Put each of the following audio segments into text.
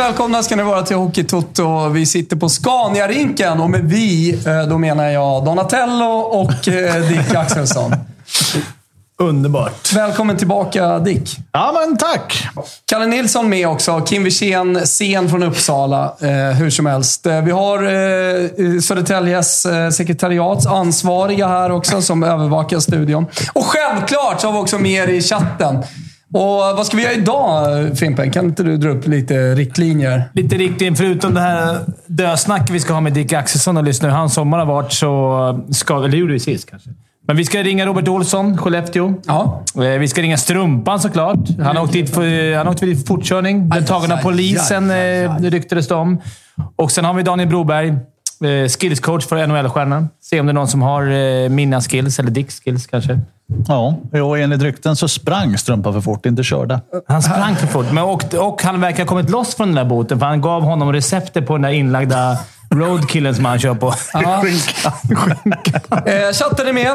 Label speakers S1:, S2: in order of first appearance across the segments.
S1: Varmt välkomna ska ni vara till Hockeytoto. Vi sitter på Scania-rinken och med vi, eh, då menar jag Donatello och eh, Dick Axelsson.
S2: Underbart.
S1: Välkommen tillbaka Dick.
S2: Ja, men tack.
S1: Kalle Nilsson med också. Kim Wirsén, sen från Uppsala. Eh, hur som helst. Eh, vi har eh, Södertäljes eh, sekretariats ansvariga här också som övervakar studion. Och självklart så har vi också med er i chatten. Och vad ska vi göra idag, Fimpen? Kan inte du dra upp lite riktlinjer?
S3: Lite riktlinjer. Förutom det här dösnacket vi ska ha med Dick Axelsson och lyssna hur hans sommar har varit, så ska... Eller det gjorde vi sist kanske. Men vi ska ringa Robert Olsson, Skellefteå.
S1: Ja.
S3: Eh, Vi ska ringa Strumpan såklart. Han har åkt dit för, han har åkt dit för fortkörning. Blev tagen av polisen, eh, ryktades det om. Och sen har vi Daniel Broberg, eh, skillscoach för NHL-stjärnan. Se om det är någon som har mina skills, eller Dicks skills kanske.
S2: Ja, och enligt rykten så sprang Strumpa för fort, inte körde.
S3: Han sprang för fort, men och, och han verkar ha kommit loss från den där båten, för han gav honom receptet på den där inlagda roadkillen som han kör på.
S1: Ja. Eh, chatten är med.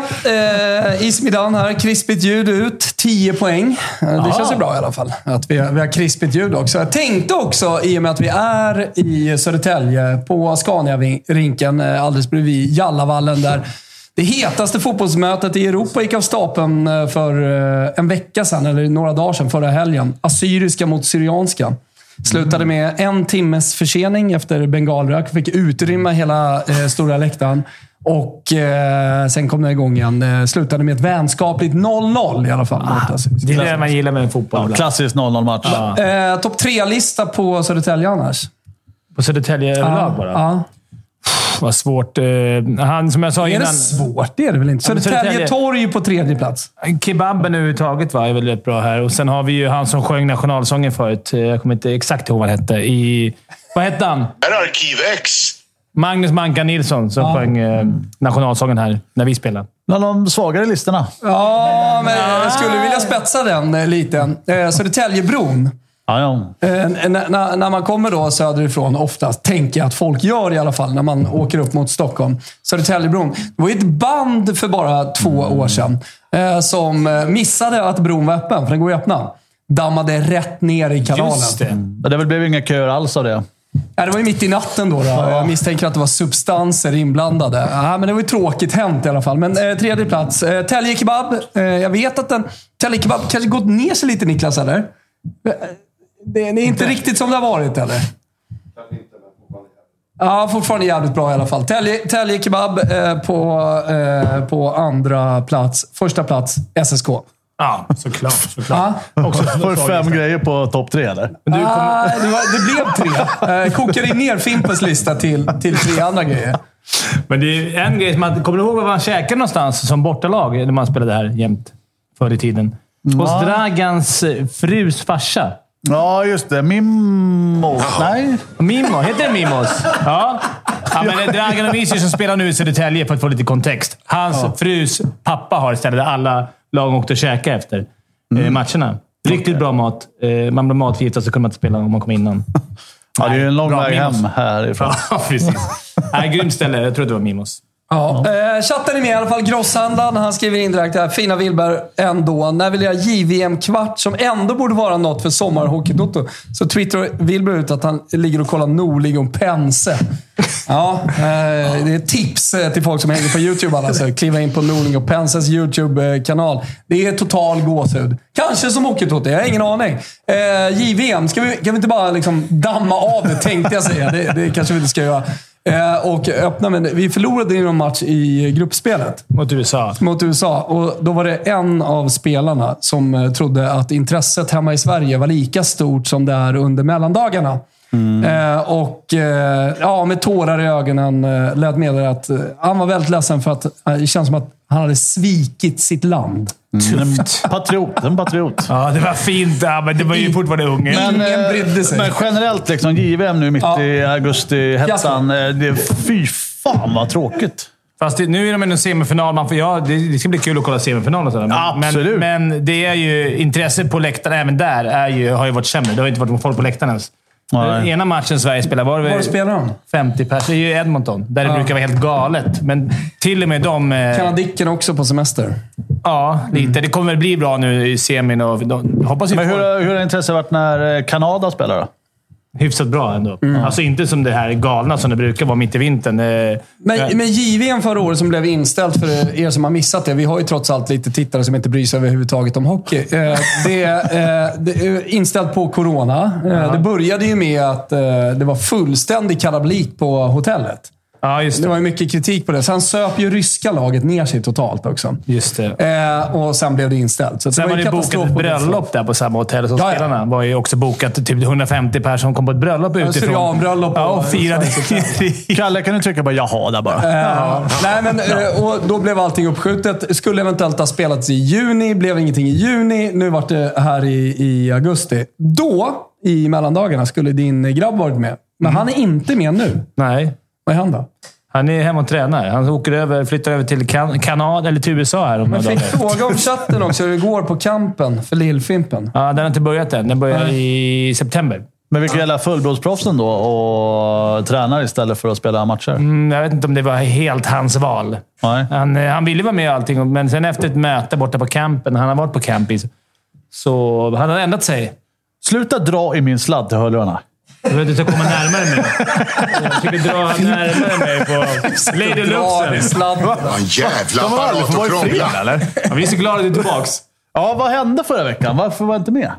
S1: Eh, Ismidan här. Krispigt ljud ut. 10 poäng. Eh, det känns ju bra i alla fall. Att vi, vi har krispigt ljud också. Jag tänkte också, i och med att vi är i Södertälje, på Scania-rinken eh, alldeles bredvid Jallavallen, där det hetaste fotbollsmötet i Europa gick av stapeln eh, för eh, en vecka sedan, eller några dagar sedan, förra helgen. Assyriska mot Syrianska. Slutade med en timmes försening efter bengalrök. Fick utrymma hela eh, stora läktaren. Och eh, sen kom det igång igen. Eh, slutade med ett vänskapligt 0-0 i alla fall. mot Assyriska.
S3: Det är det man gillar med en fotboll.
S2: Ja, klassisk 0-0-match.
S3: Ja.
S1: Eh, Topp tre-lista på Södertälje annars.
S3: På Södertälje överlag bara.
S1: Ja.
S3: Vad svårt. eh, Han, som jag sa
S1: Är det
S3: innan...
S1: svårt? Det är det väl inte?
S3: Ja,
S1: Södertälje torg på tredje plats.
S3: Kebaben överhuvudtaget va, är väl rätt bra här. Och sen har vi ju han som sjöng nationalsången förut. Eh, Jag kommer inte exakt ihåg vad han hette. I, vad hette han?
S4: Här är Arkiv X.
S3: Magnus Manka Nilsson som sjöng eh, nationalsången här när vi spelade.
S2: Bland de svagare listorna.
S1: Ja, men jag skulle vilja spetsa den lite. Eh, Södertäljebron.
S2: Ja, ja.
S1: Eh, när, när man kommer då söderifrån, oftast, tänker jag att folk gör i alla fall, när man åker upp mot Stockholm. Södertäljebron. Det var ju ett band för bara två år sedan eh, som eh, missade att bron var öppen, för den går ju att öppna. Dammade rätt ner i kanalen.
S3: Just det.
S2: Men Det blev inga köer alls av det.
S1: Ja, det var ju mitt i natten då. då. Jag misstänker att det var substanser inblandade. Ja, men det var ju tråkigt hänt i alla fall. Men eh, tredje plats. Eh, Tälje Kebab. Eh, jag vet att den... Tälje Kebab kanske gått ner sig lite, Niklas, eller? Det, det är inte riktigt som det har varit, eller? Ja, fortfarande jävligt bra i alla fall. Tälje, Kebab eh, på, eh, på andra plats. Första plats, SSK.
S3: Ja, såklart. såklart. Också
S2: du fem grejer på topp tre, eller?
S1: Ah, det, var, det blev tre. Eh, kokade ner Fimpens lista till, till tre andra grejer.
S3: Men det är en grej som man... Kommer du ihåg vad man käkade någonstans som bortalag när man spelade här jämt? Förr i tiden. Hos
S2: Ja.
S3: Dragans frus farsa.
S2: Ja, just det. Mimmo. Nej.
S3: Mimo. Heter det Mimos? Ja. ja men det är Dragan och Visic som spelar nu i Södertälje, för att få lite kontext. Hans frus pappa har ett ställe där alla lag åkte och käkade efter eh, matcherna. Riktigt bra mat. Eh, man blev matförgiftad så kunde man inte spela om man kom innan.
S2: Ja, det är ju en lång väg
S3: Mimos.
S2: hem härifrån.
S3: Ja, precis. Nej, grymt ställe. Jag tror det var Mimos.
S1: Ja. Eh, chatten är med i alla fall. Grosshandlaren, han skriver indirekt här. Fina Wilberg ändå. När vill jag JVM-kvart som ändå borde vara något för sommarhockeytoto? Så twittrar Wilberg ut att han ligger och kollar Norling och Pense. Ja, eh, det är tips eh, till folk som hänger på YouTube. Alltså. Kliva in på Norling och Penses YouTube-kanal. Det är total gåshud. Kanske som hockeytoto, jag har ingen aning. Eh, JVM, ska vi, kan vi inte bara liksom damma av det, tänkte jag säga. Det, det kanske vi inte ska göra. Eh, och öppna, men vi förlorade ju någon match i gruppspelet
S3: Mot USA.
S1: mot USA. Och då var det en av spelarna som eh, trodde att intresset hemma i Sverige var lika stort som det är under mellandagarna. Eh, och eh, ja, med tårar i ögonen eh, lät meddela att eh, han var väldigt ledsen för att eh, det känns som att han hade svikit sitt land.
S2: En patriot. En patriot.
S3: Ja, det var fint. Ja, men det var ju fortfarande unge.
S1: Men- Ingen
S2: eh,
S1: brydde sig.
S2: Men generellt, liksom, JVM nu mitt
S1: Ja.
S2: i augusti-hetsan. eh, det- Fy fan vad tråkigt.
S3: Fast det, nu är de i en semifinal. Man får, ja, det, det ska bli kul att kolla semifinal och sådär. Men,
S2: Absolut.
S3: Men, men det är ju... Intresset på läktaren även där är ju, har ju varit sämre. Det har inte varit folk på läktaren ens.
S2: Nej.
S3: Ena matchen Sverige spelade var det
S1: Var spelar de?
S3: 50 pers. Det är ju Edmonton, där det
S1: Ja.
S3: brukar vara helt galet. Men till och med de... Eh,
S1: Kanadicken också på semester.
S3: ja, lite. Det kommer väl bli bra nu i semin och de, hoppas
S2: Men hur, hur har intresset varit när eh, Kanada spelar då?
S3: Hyfsat bra ändå. Alltså inte som det här galna som det brukar vara mitt i vintern. Eh,
S1: Men, men JVM förra året som blev inställt för er som har missat det. Vi har ju trots allt lite tittare som inte bryr sig överhuvudtaget om hockey. Eh, det, eh, är inställt på corona. Eh, det började ju med att eh, det var fullständig kalabalik på hotellet.
S3: Ja, just
S1: Det
S3: det.
S1: var ju mycket kritik på det. Sen söp ju ryska laget ner sig totalt också.
S3: Just det.
S1: Eh, och sen blev det inställt. Så
S3: Sen var
S1: ju
S3: det bokat ett
S1: det
S3: bröllop där på samma hotell som
S1: Ja, ja.
S3: spelarna. var ju också bokat. Typ 150 personer som kom på ett bröllop utifrån.
S1: syrianbröllop
S3: Ja,
S1: och-
S3: och firade.
S2: Kalle, kan du trycka på jaha där bara?
S1: Ja. Nej, men, eh, och då blev allting uppskjutet. Skulle eventuellt ha spelats i juni, blev ingenting i juni. Nu vart det här i, i augusti. Då, i mellandagarna, skulle din grabb varit med. Men
S3: Mm.
S1: han är inte med nu.
S3: Nej.
S1: Vad är han då?
S3: Han är hemma och tränar. Han åker över, flyttar över till kan Kanada, eller till USA här om
S1: Men
S3: några dagar.
S1: fråga om chatten också hur det går på campen för Lillfimpen.
S3: Ja, den har inte börjat än. Den börjar i september.
S2: Men vilka gäller fullblodsproffsen då och tränar istället för att spela matcher?
S3: Mm, jag vet inte om det var helt hans val.
S2: Nej.
S3: Han, eh, han ville vara med och allting, men sen efter ett möte borta på campen, han har varit på campis, så han har ändrat sig.
S2: Sluta dra i min sladd till hörlurarna.
S3: Jag vet inte, komma närmare mig. Jag försöker dra närmare mig på Lady Luxen.
S4: En jävla apparat
S2: fred,
S4: krångla.
S3: Ja, vi är så glada att du är tillbaka.
S2: Ja, vad hände förra veckan? Varför var jag inte med?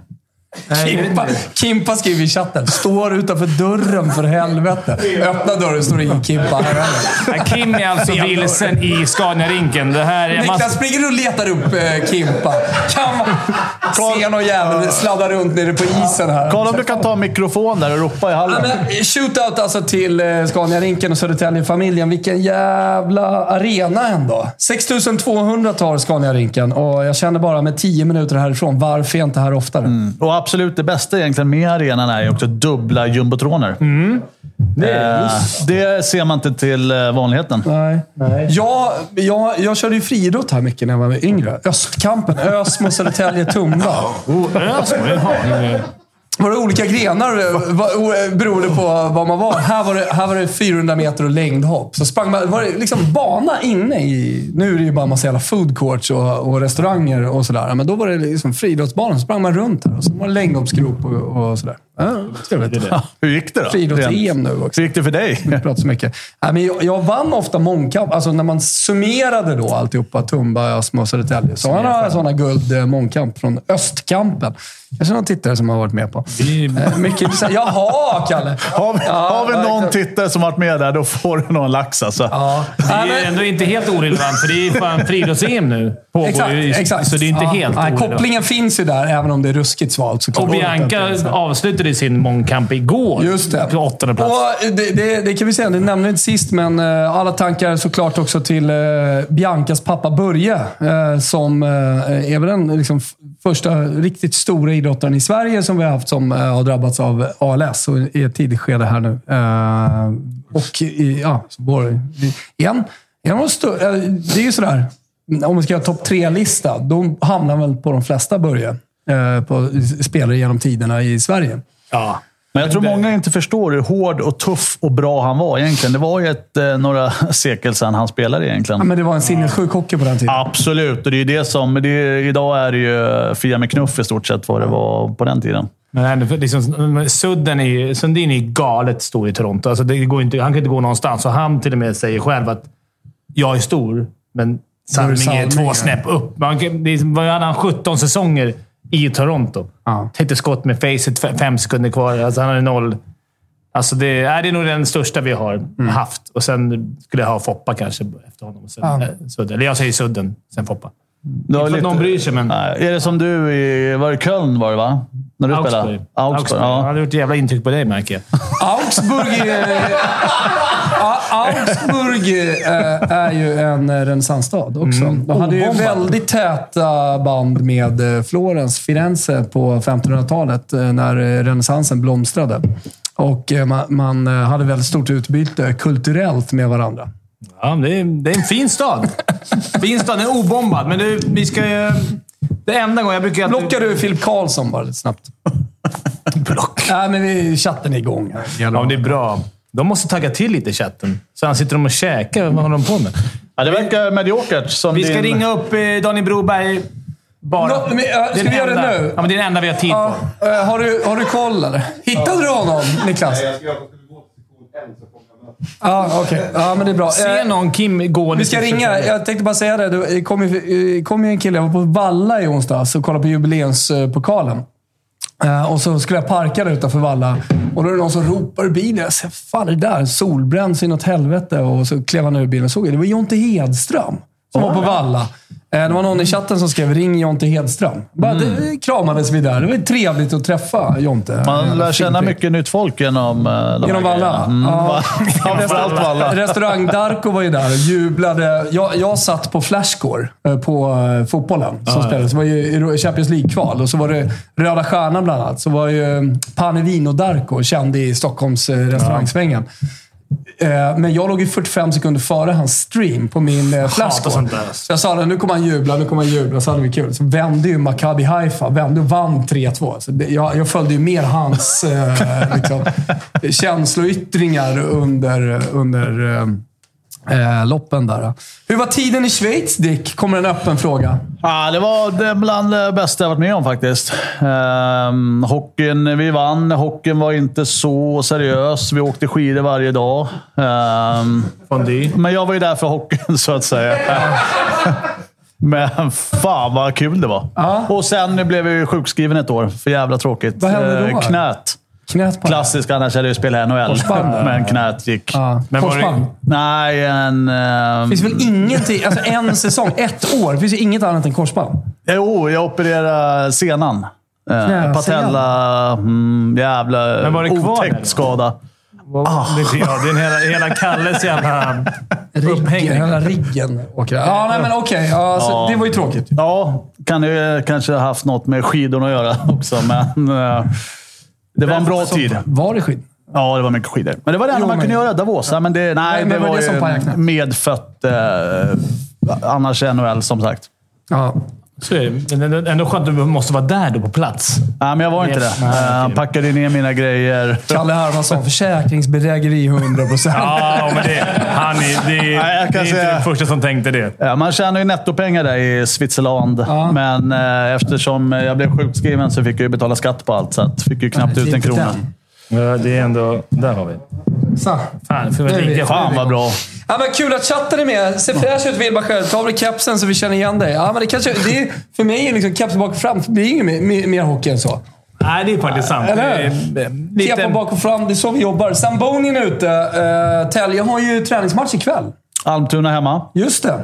S1: Kimpa, Kimpa skriver i chatten. Står utanför dörren för helvete. Öppna dörren, står ingen Kimpa här heller.
S3: Ja, Kim är alltså vilsen i Scania-rinken. Det här är
S1: Niklas, springer du och letar upp eh, Kimpa? Kan man se någon jävel sladda runt nere på isen här?
S2: Kolla om du kan ta en mikrofon där och ropa i
S1: Ja,
S2: hallen.
S1: men, shootout alltså till eh, Scania-rinken och Södertälje-familjen. Vilken jävla arena ändå. 6200 tar Scania-rinken och jag känner bara med 10 minuter härifrån, varför är jag inte här oftare?
S2: Och absolut det bästa egentligen med arenan är ju också dubbla jumbotroner.
S3: Det är
S2: Eh, det ser man inte till eh, vanligheten.
S1: Nej. Jag, jag, jag körde ju friidrott här mycket när jag var yngre. Östkampen, Ösmo, Södertälje, Tumba.
S3: Oh, Ösmo, jaha.
S1: Var det olika grenar beroende på var man var. Här var det, här var det 400 meter och längdhopp. Så sprang man, var det liksom bana inne i... Nu är det ju bara en massa jävla food courts och, och restauranger och sådär. Men då var det liksom friidrottsbana. Så sprang man runt här och så var det längdhoppsgrop och, och sådär. Ja, trevligt.
S2: Hur gick det då?
S1: Friidrotts-EM nu också.
S2: Hur gick det för dig?
S1: Vi pratar så mycket. Nej, men jag, jag vann ofta mångkamp. Alltså när man summerade då alltihopa, Tumba, Ösmo och Södertälje. Så har några sådana guld eh, mångkamp från Östkampen. Kanske någon tittare som har varit med på. Eh, mycket intressant. Jaha, Kalle!
S2: Har vi,
S1: Ja,
S2: har vi någon
S1: verkligen.
S2: tittare som varit med där, då får du någon lax alltså.
S1: Ja.
S3: Det är
S1: men-
S3: ändå inte helt orelevant, för det är fan friidrotts-EM nu. Pågår
S1: Exakt,
S3: ju,
S1: exakt.
S3: Så det är inte
S1: Ja,
S3: helt
S1: nej. Kopplingen finns ju där, även om det är ruskigt svalt.
S3: Och Bianca avslutade sin mångkamp igår.
S1: Just det.
S3: På åttonde plats.
S1: Och det, det, det kan vi säga, det nämnde vi inte sist, men eh, alla tankar såklart också till eh, Biancas pappa Börje. Eh, som eh, är väl den liksom, första riktigt stora idrottaren i Sverige som vi har haft som eh, har drabbats av ALS och i ett tidigt skede här nu. Eh, och i, ja, vår, en, en av de stö- eh, det är ju sådär, om vi ska göra topp tre-lista, då hamnar väl på de flesta Börje. Eh, på spelare genom tiderna i Sverige.
S3: Ja.
S2: Men jag tror många inte förstår hur hård och tuff och bra han var egentligen. Det var ju ett, eh, några sekel sedan han spelade egentlin.
S1: Ja, men det var en sinnessjuk hockey på den tiden.
S2: Absolut, och det är ju det som... Det är, idag är det ju Fia med knuff i stort sett vad det var på den tiden.
S3: Men liksom, Sudden är Sundin är galet stor i Toronto. Alltså, det går inte, han kan inte gå någonstans. Och han till och med säger själv att jag är stor, men Salming är två snäpp upp. Man, kan- det är- vad hade han 17 säsonger i Toronto?
S1: Ja.
S3: Täckte skott med facet fem sekunder kvar. Alltså, han hade noll. Alltså det, är, det är nog den största vi har haft. Och sen skulle jag ha Foppa kanske efter honom. Sen,
S1: Ja.
S3: eh, Sudden. Eller jag säger Sudden, sen Foppa. Inte att någon bryr sig, men...
S2: Nej, är det som du i... Var det Köln var det va? När du
S3: Augsburg.
S2: spelade?
S3: Augsburg.
S2: Ja.
S3: Han hade gjort jävla intryck på dig, märker jag.
S1: Augsburg, A- Augsburg eh, är ju en renässansstad också. De hade ju väldigt täta band med eh, Florens, Firenze på 1500-talet eh, när renässansen blomstrade. Och man, man hade väldigt stort utbyte kulturellt med varandra.
S3: Ja, det är, det är en fin stad. fin stad. Den är obombad, men det, vi ska ju... Det enda gången jag brukar...
S1: Blockar du Filip Karlsson bara lite snabbt?
S3: Block.
S1: Nej, men vi, chatten är igång här.
S3: Ja, men det är bra. De måste tagga till lite i chatten. Så han sitter de och käkar. Vad håller de på med?
S2: Ja, det verkar mediokert. Som
S3: Vi ska
S2: din...
S3: ringa upp eh, Daniel Broberg. Bara.
S1: Nå- men, äh, ska
S3: Det
S1: vi göra det nu?
S3: Ja, men det är den enda vi har tid på.
S1: eh, har, du, har du koll eller? Hittade du honom, Niklas?
S4: Jag ska göra att jag skulle gå till sektion 1 så kommer jag möta.
S1: Ja, okej. Ja, men det är bra.
S3: Se
S1: Eh,
S3: någon Kim gå
S1: Vi ska ringa. Jag tänkte bara säga det. Det kom ju, kom ju en kille. Jag var på Valla i onsdags och kollade på jubileumspokalen. Eh, och så skulle jag parka där utanför Valla. Och då är det någon som ropar ur bilen. Jag säger, fan är det där? Solbränd så inåt helvete. Och så klev han ur bilen och såg jag. Det var Jonte Hedström som var på Valla. Eh, Det var någon i chatten som skrev “Ring Jonte Hedström”. Bara, det kramades vi där. Det var trevligt att träffa Jonte.
S2: Man lär känna
S1: prick.
S2: mycket nytt folk genom uh,
S1: Genom Valla? Ja.
S2: Framförallt Valla.
S1: Restaurang Darko var ju där och jublade. Jag, jag satt på Flashscore eh, på eh, fotbollen som spelades. Det var ju Champions League-kval och så var det Röda Stjärnan bland annat. Så var ju eh, Panevino Darko känd i Stockholms eh, restaurangsvängen. Eh, Men jag låg ju 45 sekunder före hans stream på min eh,
S3: där.
S1: Så jag sa nu kommer han jubla, nu kommer han jubla. Så hade vi kul. Så vände ju Maccabi Haifa, vände och vann 3-2. Så det, jag, jag följde ju mer hans eh, liksom, känsloyttringar under, under eh, loppen där. Hur var tiden i Schweiz, Dick? Kommer en öppen fråga.
S2: Ja, det var det bland det bästa jag varit med om faktiskt. Um, hockeyn, vi vann. Hockeyn var inte så seriös. Vi åkte skidor varje dag.
S3: Fondue.
S2: men jag var ju där för hockeyn, så att säga. Men fan vad kul det var.
S1: Ja.
S2: Och sen blev jag ju sjukskriven ett år. För jävla tråkigt.
S1: Vad hände då?
S2: Eh, Knät.
S1: Knät på
S2: Klassiskt, annars hade jag spelat NHL.
S1: Korsband?
S2: Men knät gick.
S1: Ja.
S3: Men var det-
S1: Korsband.
S2: Nej, en...
S1: Det finns väl ingenting, alltså en säsong, ett år. Finns ju inget annat än korsband.
S2: Jo, jag opererade senan. Eh,
S1: Knä,
S2: patella. Mm, jävla
S3: Men var det kvar
S2: otäckt skada.
S3: Ah. Det, ja, det är en hela, hela Kalles jävla upphängning.
S1: hela riggen åker. Ja, nej men okej. Ja, så
S2: Ja.
S1: Det var ju tråkigt.
S2: Ja, kan ju kanske ha haft något med skidorna att göra också, men eh, det var en bra tid.
S1: Var det skit?
S2: Ja, det var mycket skidor. Men det var det enda man kunde göra. Davos. Ja, men det, nej,
S1: men
S2: det
S1: var
S2: var
S1: det som
S2: medfött. Eh, annars NHL, som sagt.
S1: Ja.
S3: Så är det. Men ändå- skönt att du måste vara där då på plats.
S2: Nej, men jag var inte det. Eh. Han packade ner mina grejer.
S1: Kalle Hermansson, försäkringsbedrägeri 100%.
S3: Ja, men det, han är, det, är,
S2: Nej, jag
S3: det är inte den första som tänkte det.
S2: Ja, man tjänar ju nettopengar där i Switzerland.
S1: Ja.
S2: Men eh, eftersom jag blev sjukskriven så fick jag ju betala skatt på allt. Så att fick ju knappt
S1: Nej,
S2: ut en krona.
S1: den.
S3: Ja, det är ändå... Där har vi.
S1: Så.
S3: Fan, för
S1: Det är vi.
S2: Fan vad bra.
S1: Ja, men kul att chatten är med. Ser fräsch ut Wilbacher. Ta av dig kepsen så vi känner igen dig. Ja, men det kanske, det är, för mig är liksom keps bak och fram. Det blir inget mer, mer, hockey än så.
S3: Nej, det är faktiskt sant.
S1: Eller
S3: Det är,
S1: hur?
S3: eh,
S1: Kepa
S3: lite,
S1: bak och fram. Det är så vi jobbar. Zamboni är ute. Uh, Tälje har ju träningsmatch ikväll.
S2: Almtuna hemma.
S1: Just det.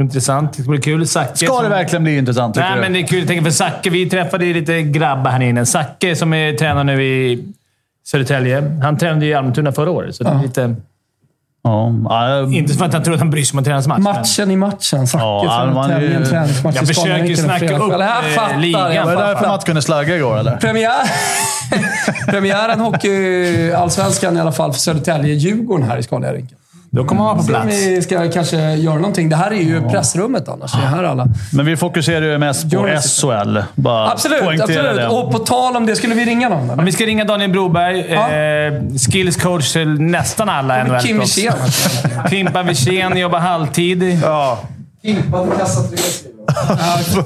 S3: Intressant. Det ska bli kul. Zacke
S2: Ska
S3: som-
S2: det verkligen bli intressant,
S3: Nej,
S2: du?
S3: men det är kul. Jag tänker för Zacke. Vi träffade ju lite grabbar här inne. Zacke som är tränare nu i Södertälje. Han tränade ju i Almtuna förra året, så det är lite...
S2: Ja, ja,
S3: Inte för att han tror att han bryr sig om att träna match.
S1: Matchen i matchen. Zacke
S2: Ja,
S1: från
S2: ju-
S1: Tälje. En träningsmatch
S3: Jag
S1: i
S3: försöker
S1: Scaniarinken
S3: snacka upp,
S1: kväll. Här
S3: eh,
S1: fattar
S3: ligan.
S1: jag.
S2: var det därför. Mats kunde slagga igår, eller?
S1: Premiär. Premiären Hockey-allsvenskan i alla fall för Södertälje-Djurgården här i Scaniarinken.
S3: Då kommer vara på
S1: Se om
S3: plats.
S1: vi ska kanske göra någonting. Det här är ju pressrummet annars. Det är här alla.
S2: Men vi fokuserar ju mest på SHL. Bara
S1: Absolut, absolut.
S2: det.
S1: Och på tal om det, skulle vi ringa någon?
S3: Ja? Vi ska ringa Daniel Broberg.
S1: Ja.
S3: Eh, skills coach till nästan alla
S1: Kim
S3: NHL-proffs.
S1: Wirsén.
S3: Kimpa Wirsén jobbar halvtid.
S2: Ja.
S1: Till kassa tre skriver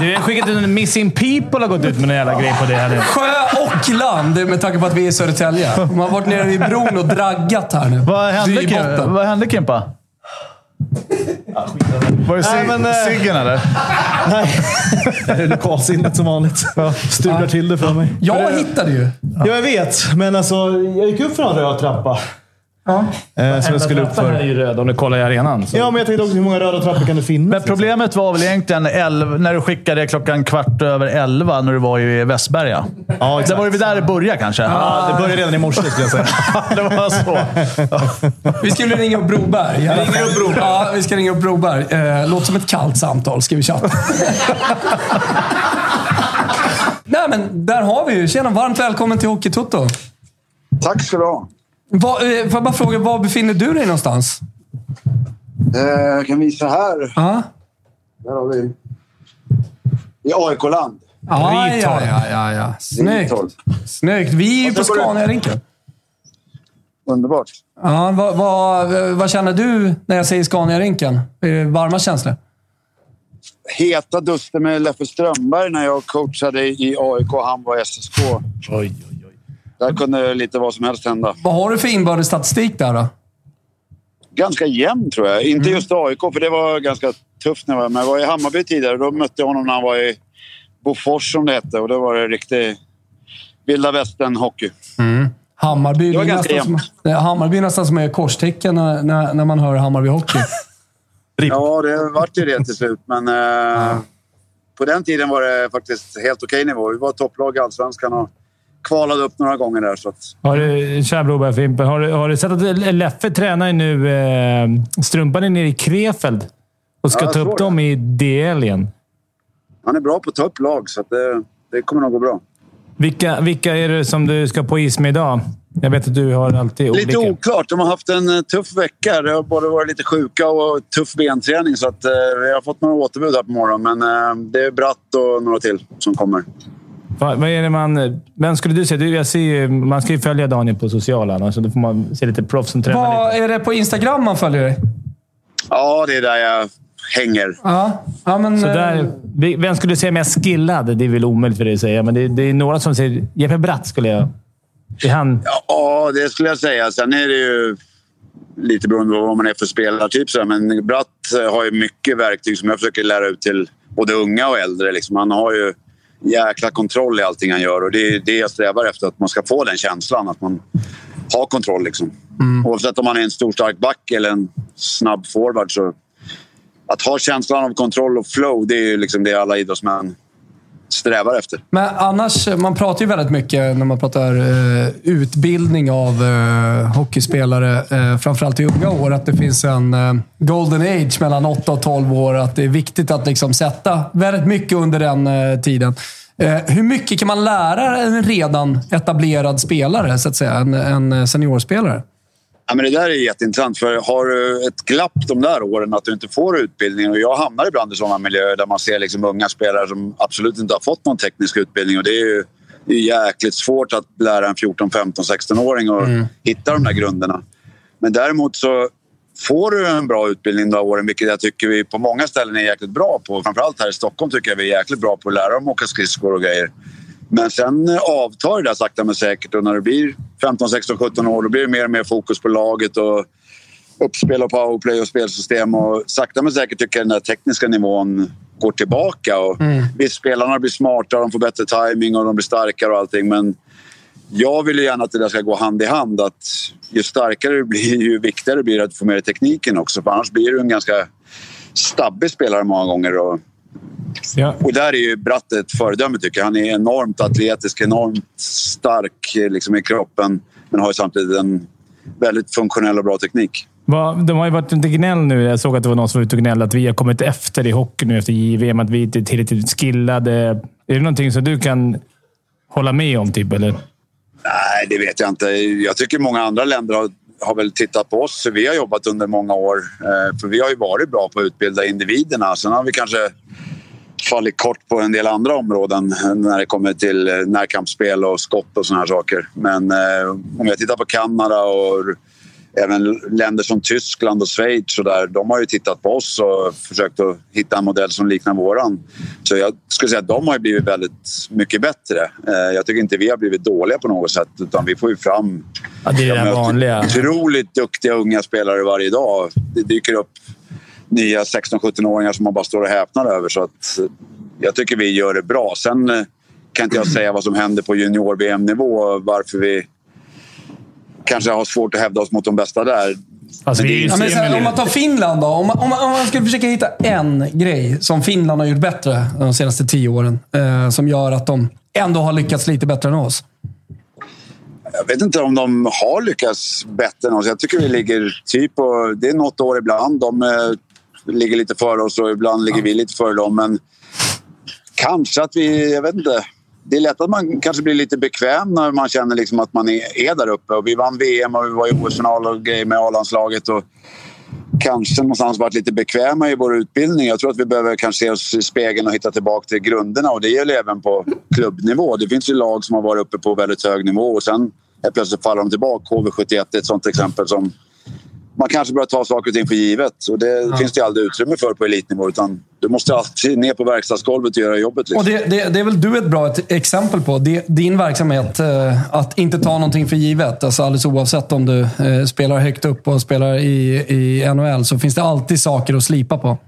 S3: Du har skickat ut en Missing People har gått ut med en jävla grej på det här.
S1: Sjö och land, med tanke på att vi är i Södertälje. De har varit nere vid bron och draggat här nu.
S2: Vad hände, Kim, vad hände Kimpa? Var det
S5: Nej,
S2: sig,
S5: men, eh,
S2: ciggen eller?
S5: Det är lokalsinnet som vanligt. Strular till det för mig.
S1: Jag hittade ju.
S5: Ja, jag vet. Men alltså, jag gick upp för en röd trappa.
S1: Ja.
S5: Eh, som jag skulle upp
S3: här är
S5: för.
S3: ju röd om du kollar i arenan. Så.
S5: Ja, men jag tänkte också hur många röda trappor kan det finnas?
S2: Men problemet var väl egentligen elv, när du skickade klockan kvart över elva när du var i Västberga.
S5: Ja,
S2: det
S5: exakt.
S2: var ju där det började kanske.
S5: Ja, det började redan i morse skulle jag säga.
S2: det var så.
S1: Vi skulle ringa upp Broberg. Ringa upp Broberg. Ja, vi ska ringa upp Broberg. Eh, låter som ett kallt samtal, ska vi chatta. Nej, men där har vi ju. Tjena, varmt välkommen till Hockeytoto.
S6: Tack ska du ha.
S1: Eh, får jag bara fråga, var befinner du dig någonstans?
S6: Eh, jag kan visa här.
S1: Ja.
S6: Där har vi. I AIK-land.
S1: Ja, ja, ja, ja, ja. Snyggt. Snyggt. Vi är ju på Scaniarinken.
S6: Underbart.
S1: Ja, vad, vad, vad känner du när jag säger Scaniarinken? Varma känslor?
S6: heta duster med Leffe Strömberg när jag coachade i AIK och han var i SSK.
S3: Oj, oj, oj.
S6: Där kunde lite vad som helst hända.
S1: Vad har du för inbördes statistik där då?
S6: Ganska jämn tror jag. Inte just AIK, för det var ganska tufft när jag var Men jag var i Hammarby tidigare. Då mötte jag honom när han var i Bofors som det hette. Och då var det riktig vilda västern-hockey.
S1: Hammarby,
S6: Det var ganska
S1: nästan som, det är Hammarby är nästan som är korstecken när, när, när man hör Hammarby Hockey.
S6: Ja, det vart ju det till slut. Men eh, på den tiden var det faktiskt helt okej nivå. Vi var topplag i Allsvenskan och kvalade upp några gånger där. Så att,
S3: Har du, tja Broberg, Fimpen. Har du, har du sett att Leffe tränar nu eh, Strumpan är nere i Krefeld och ska
S6: Ja,
S3: ta upp
S6: det.
S3: dem i DL igen.
S6: han är bra på att ta upp lag, så det, det kommer nog gå bra.
S3: Vilka, vilka är det som du ska på is med idag? Jag vet att du har alltid
S6: Lite
S3: olika.
S6: oklart. De har haft en eh, tuff vecka. Det har både varit lite sjuka och tuff benträning. Så att, eh, vi har fått några återbud här på morgonen. Men eh, det är Bratt och några till som kommer.
S3: Vad, vad är det man... Vem skulle du säga? Du, jag ser ju, man ska ju följa Daniel på sociala, annars då får man se lite proffs som tränar
S1: Vad
S3: lite.
S1: är det på Instagram man följer dig?
S6: Ja, det är där jag hänger.
S1: Ja, ja men...
S3: Så
S1: eh,
S3: där, vi- vem skulle du säga mest skillad? Det är väl omöjligt för dig att säga, men det, det är några som säger... Jeppe Bratt skulle jag... Är han...
S6: Ja, det skulle jag säga. Sen är det ju lite beroende på vad man är för spelartyp. så. Men Bratt eh, har ju mycket verktyg som jag försöker lära ut till både unga och äldre. Liksom. Han har ju jäkla kontroll i allting han gör och det är det jag strävar efter. Att man ska få den känslan. Att man har kontroll. Liksom. Oavsett om man är en stor stark back eller en snabb forward. Så att ha känslan av kontroll och flow, det är ju liksom det alla idrottsmän strävar efter.
S1: Men annars, man pratar ju väldigt mycket när man pratar eh, utbildning av eh, hockeyspelare, eh, framförallt i unga år, att det finns en eh, golden age mellan 8 och 12 år. Att det är viktigt att liksom sätta väldigt mycket under den eh, tiden. Eh, hur mycket kan man lära en redan etablerad spelare, så att säga? En, en eh, seniorspelare?
S6: Ja, men det där är jätteintressant. För har du ett glapp de där åren att du inte får utbildning. Och jag hamnar ibland i sådana miljöer där man ser liksom unga spelare som absolut inte har fått någon teknisk utbildning. Och det är ju det är jäkligt svårt att lära en 14, 15, 16-åring att hitta de där grunderna. Men däremot så får du en bra utbildning de här åren, vilket jag tycker vi på många ställen är jäkligt bra på. Framförallt här i Stockholm tycker jag vi är jäkligt bra på att lära dem åka skridskor och grejer. Men sen eh, avtar det där sakta men säkert och när det blir 15, 16, 17 år då blir det mer och mer fokus på laget och uppspel och powerplay och spelsystem. Och sakta men säkert tycker jag den där tekniska nivån går tillbaka. Och Visst, spelarna blir smartare, de får bättre timing och de blir starkare och allting. Men jag vill ju gärna att det där ska gå hand i hand. Att ju starkare du blir, ju viktigare blir det att få med dig tekniken också. För annars blir du en ganska stabbig spelare många gånger. Och
S3: Ja.
S6: och där är ju Bratt ett föredöme tycker jag. Han är enormt atletisk, enormt stark eh, liksom, i kroppen. Men har ju samtidigt en väldigt funktionell och bra teknik.
S3: Vad- De har ju varit lite gnäll nu. Jag såg att det var någon som var ute och gnällde att vi har kommit efter i hockey nu efter JVM. Att vi inte är tillräckligt skillade. Är det någonting som du kan hålla med om? Typ, eller?
S6: Nej, det vet jag inte. Jag tycker många andra länder har, har väl tittat på oss. Vi har jobbat under många år. Eh, för vi har ju varit bra på att utbilda individerna. Sen har vi kanske fallit kort på en del andra områden när det kommer till eh, närkampsspel och skott och såna här saker. Men eh, om jag tittar på Kanada och även länder som Tyskland och Schweiz och där, de har ju tittat på oss och försökt att hitta en modell som liknar våran. Så jag skulle säga att de har blivit väldigt mycket bättre. Eh, Jag tycker inte vi har blivit dåliga på något sätt utan vi får ju fram
S3: Ja, det är det vanliga.
S6: otroligt duktiga unga spelare varje dag. Det dyker upp nya 16-17-åringar som man bara står och häpnar över. Så att, eh, jag tycker vi gör det bra. Sen eh, kan inte jag säga vad som händer på junior-VM-nivå. Varför vi kanske har svårt att hävda oss mot de bästa där.
S3: Alltså,
S6: Men
S1: Ja, men här, om man tar Finland då. Om man, om, man, om man skulle försöka hitta en grej som Finland har gjort bättre de senaste tio åren. Eh, som gör att de ändå har lyckats lite bättre än oss.
S6: Jag vet inte om de har lyckats bättre än oss. Jag tycker vi ligger typ på... Det är något år ibland. De eh, ligger lite före oss och ibland ligger vi lite före dem. Men kanske att vi... Jag vet inte. Det är lätt att man kanske blir lite bekväm när man känner liksom att man är, är där uppe. Och vi vann VM och vi var i OS-final och grejer med A-landslaget. Och kanske någonstans varit lite bekväma i vår utbildning. Jag tror att vi behöver kanske se oss i spegeln och hitta tillbaka till grunderna. Och det gäller även på klubbnivå. Det finns ju lag som har varit uppe på väldigt hög nivå och sen helt plötsligt faller de tillbaka. HV71 är ett sånt exempel som man kanske börjar ta saker och ting för givet. Och det finns det aldrig utrymme för på elitnivå. Utan Du måste alltid ner på verkstadsgolvet och göra jobbet. Liksom.
S1: Och det, det, det är väl du ett bra exempel på. Din verksamhet, eh, att inte ta någonting för givet. Alltså alldeles oavsett om du eh, spelar högt upp och spelar i, i NHL så finns det alltid saker att slipa på.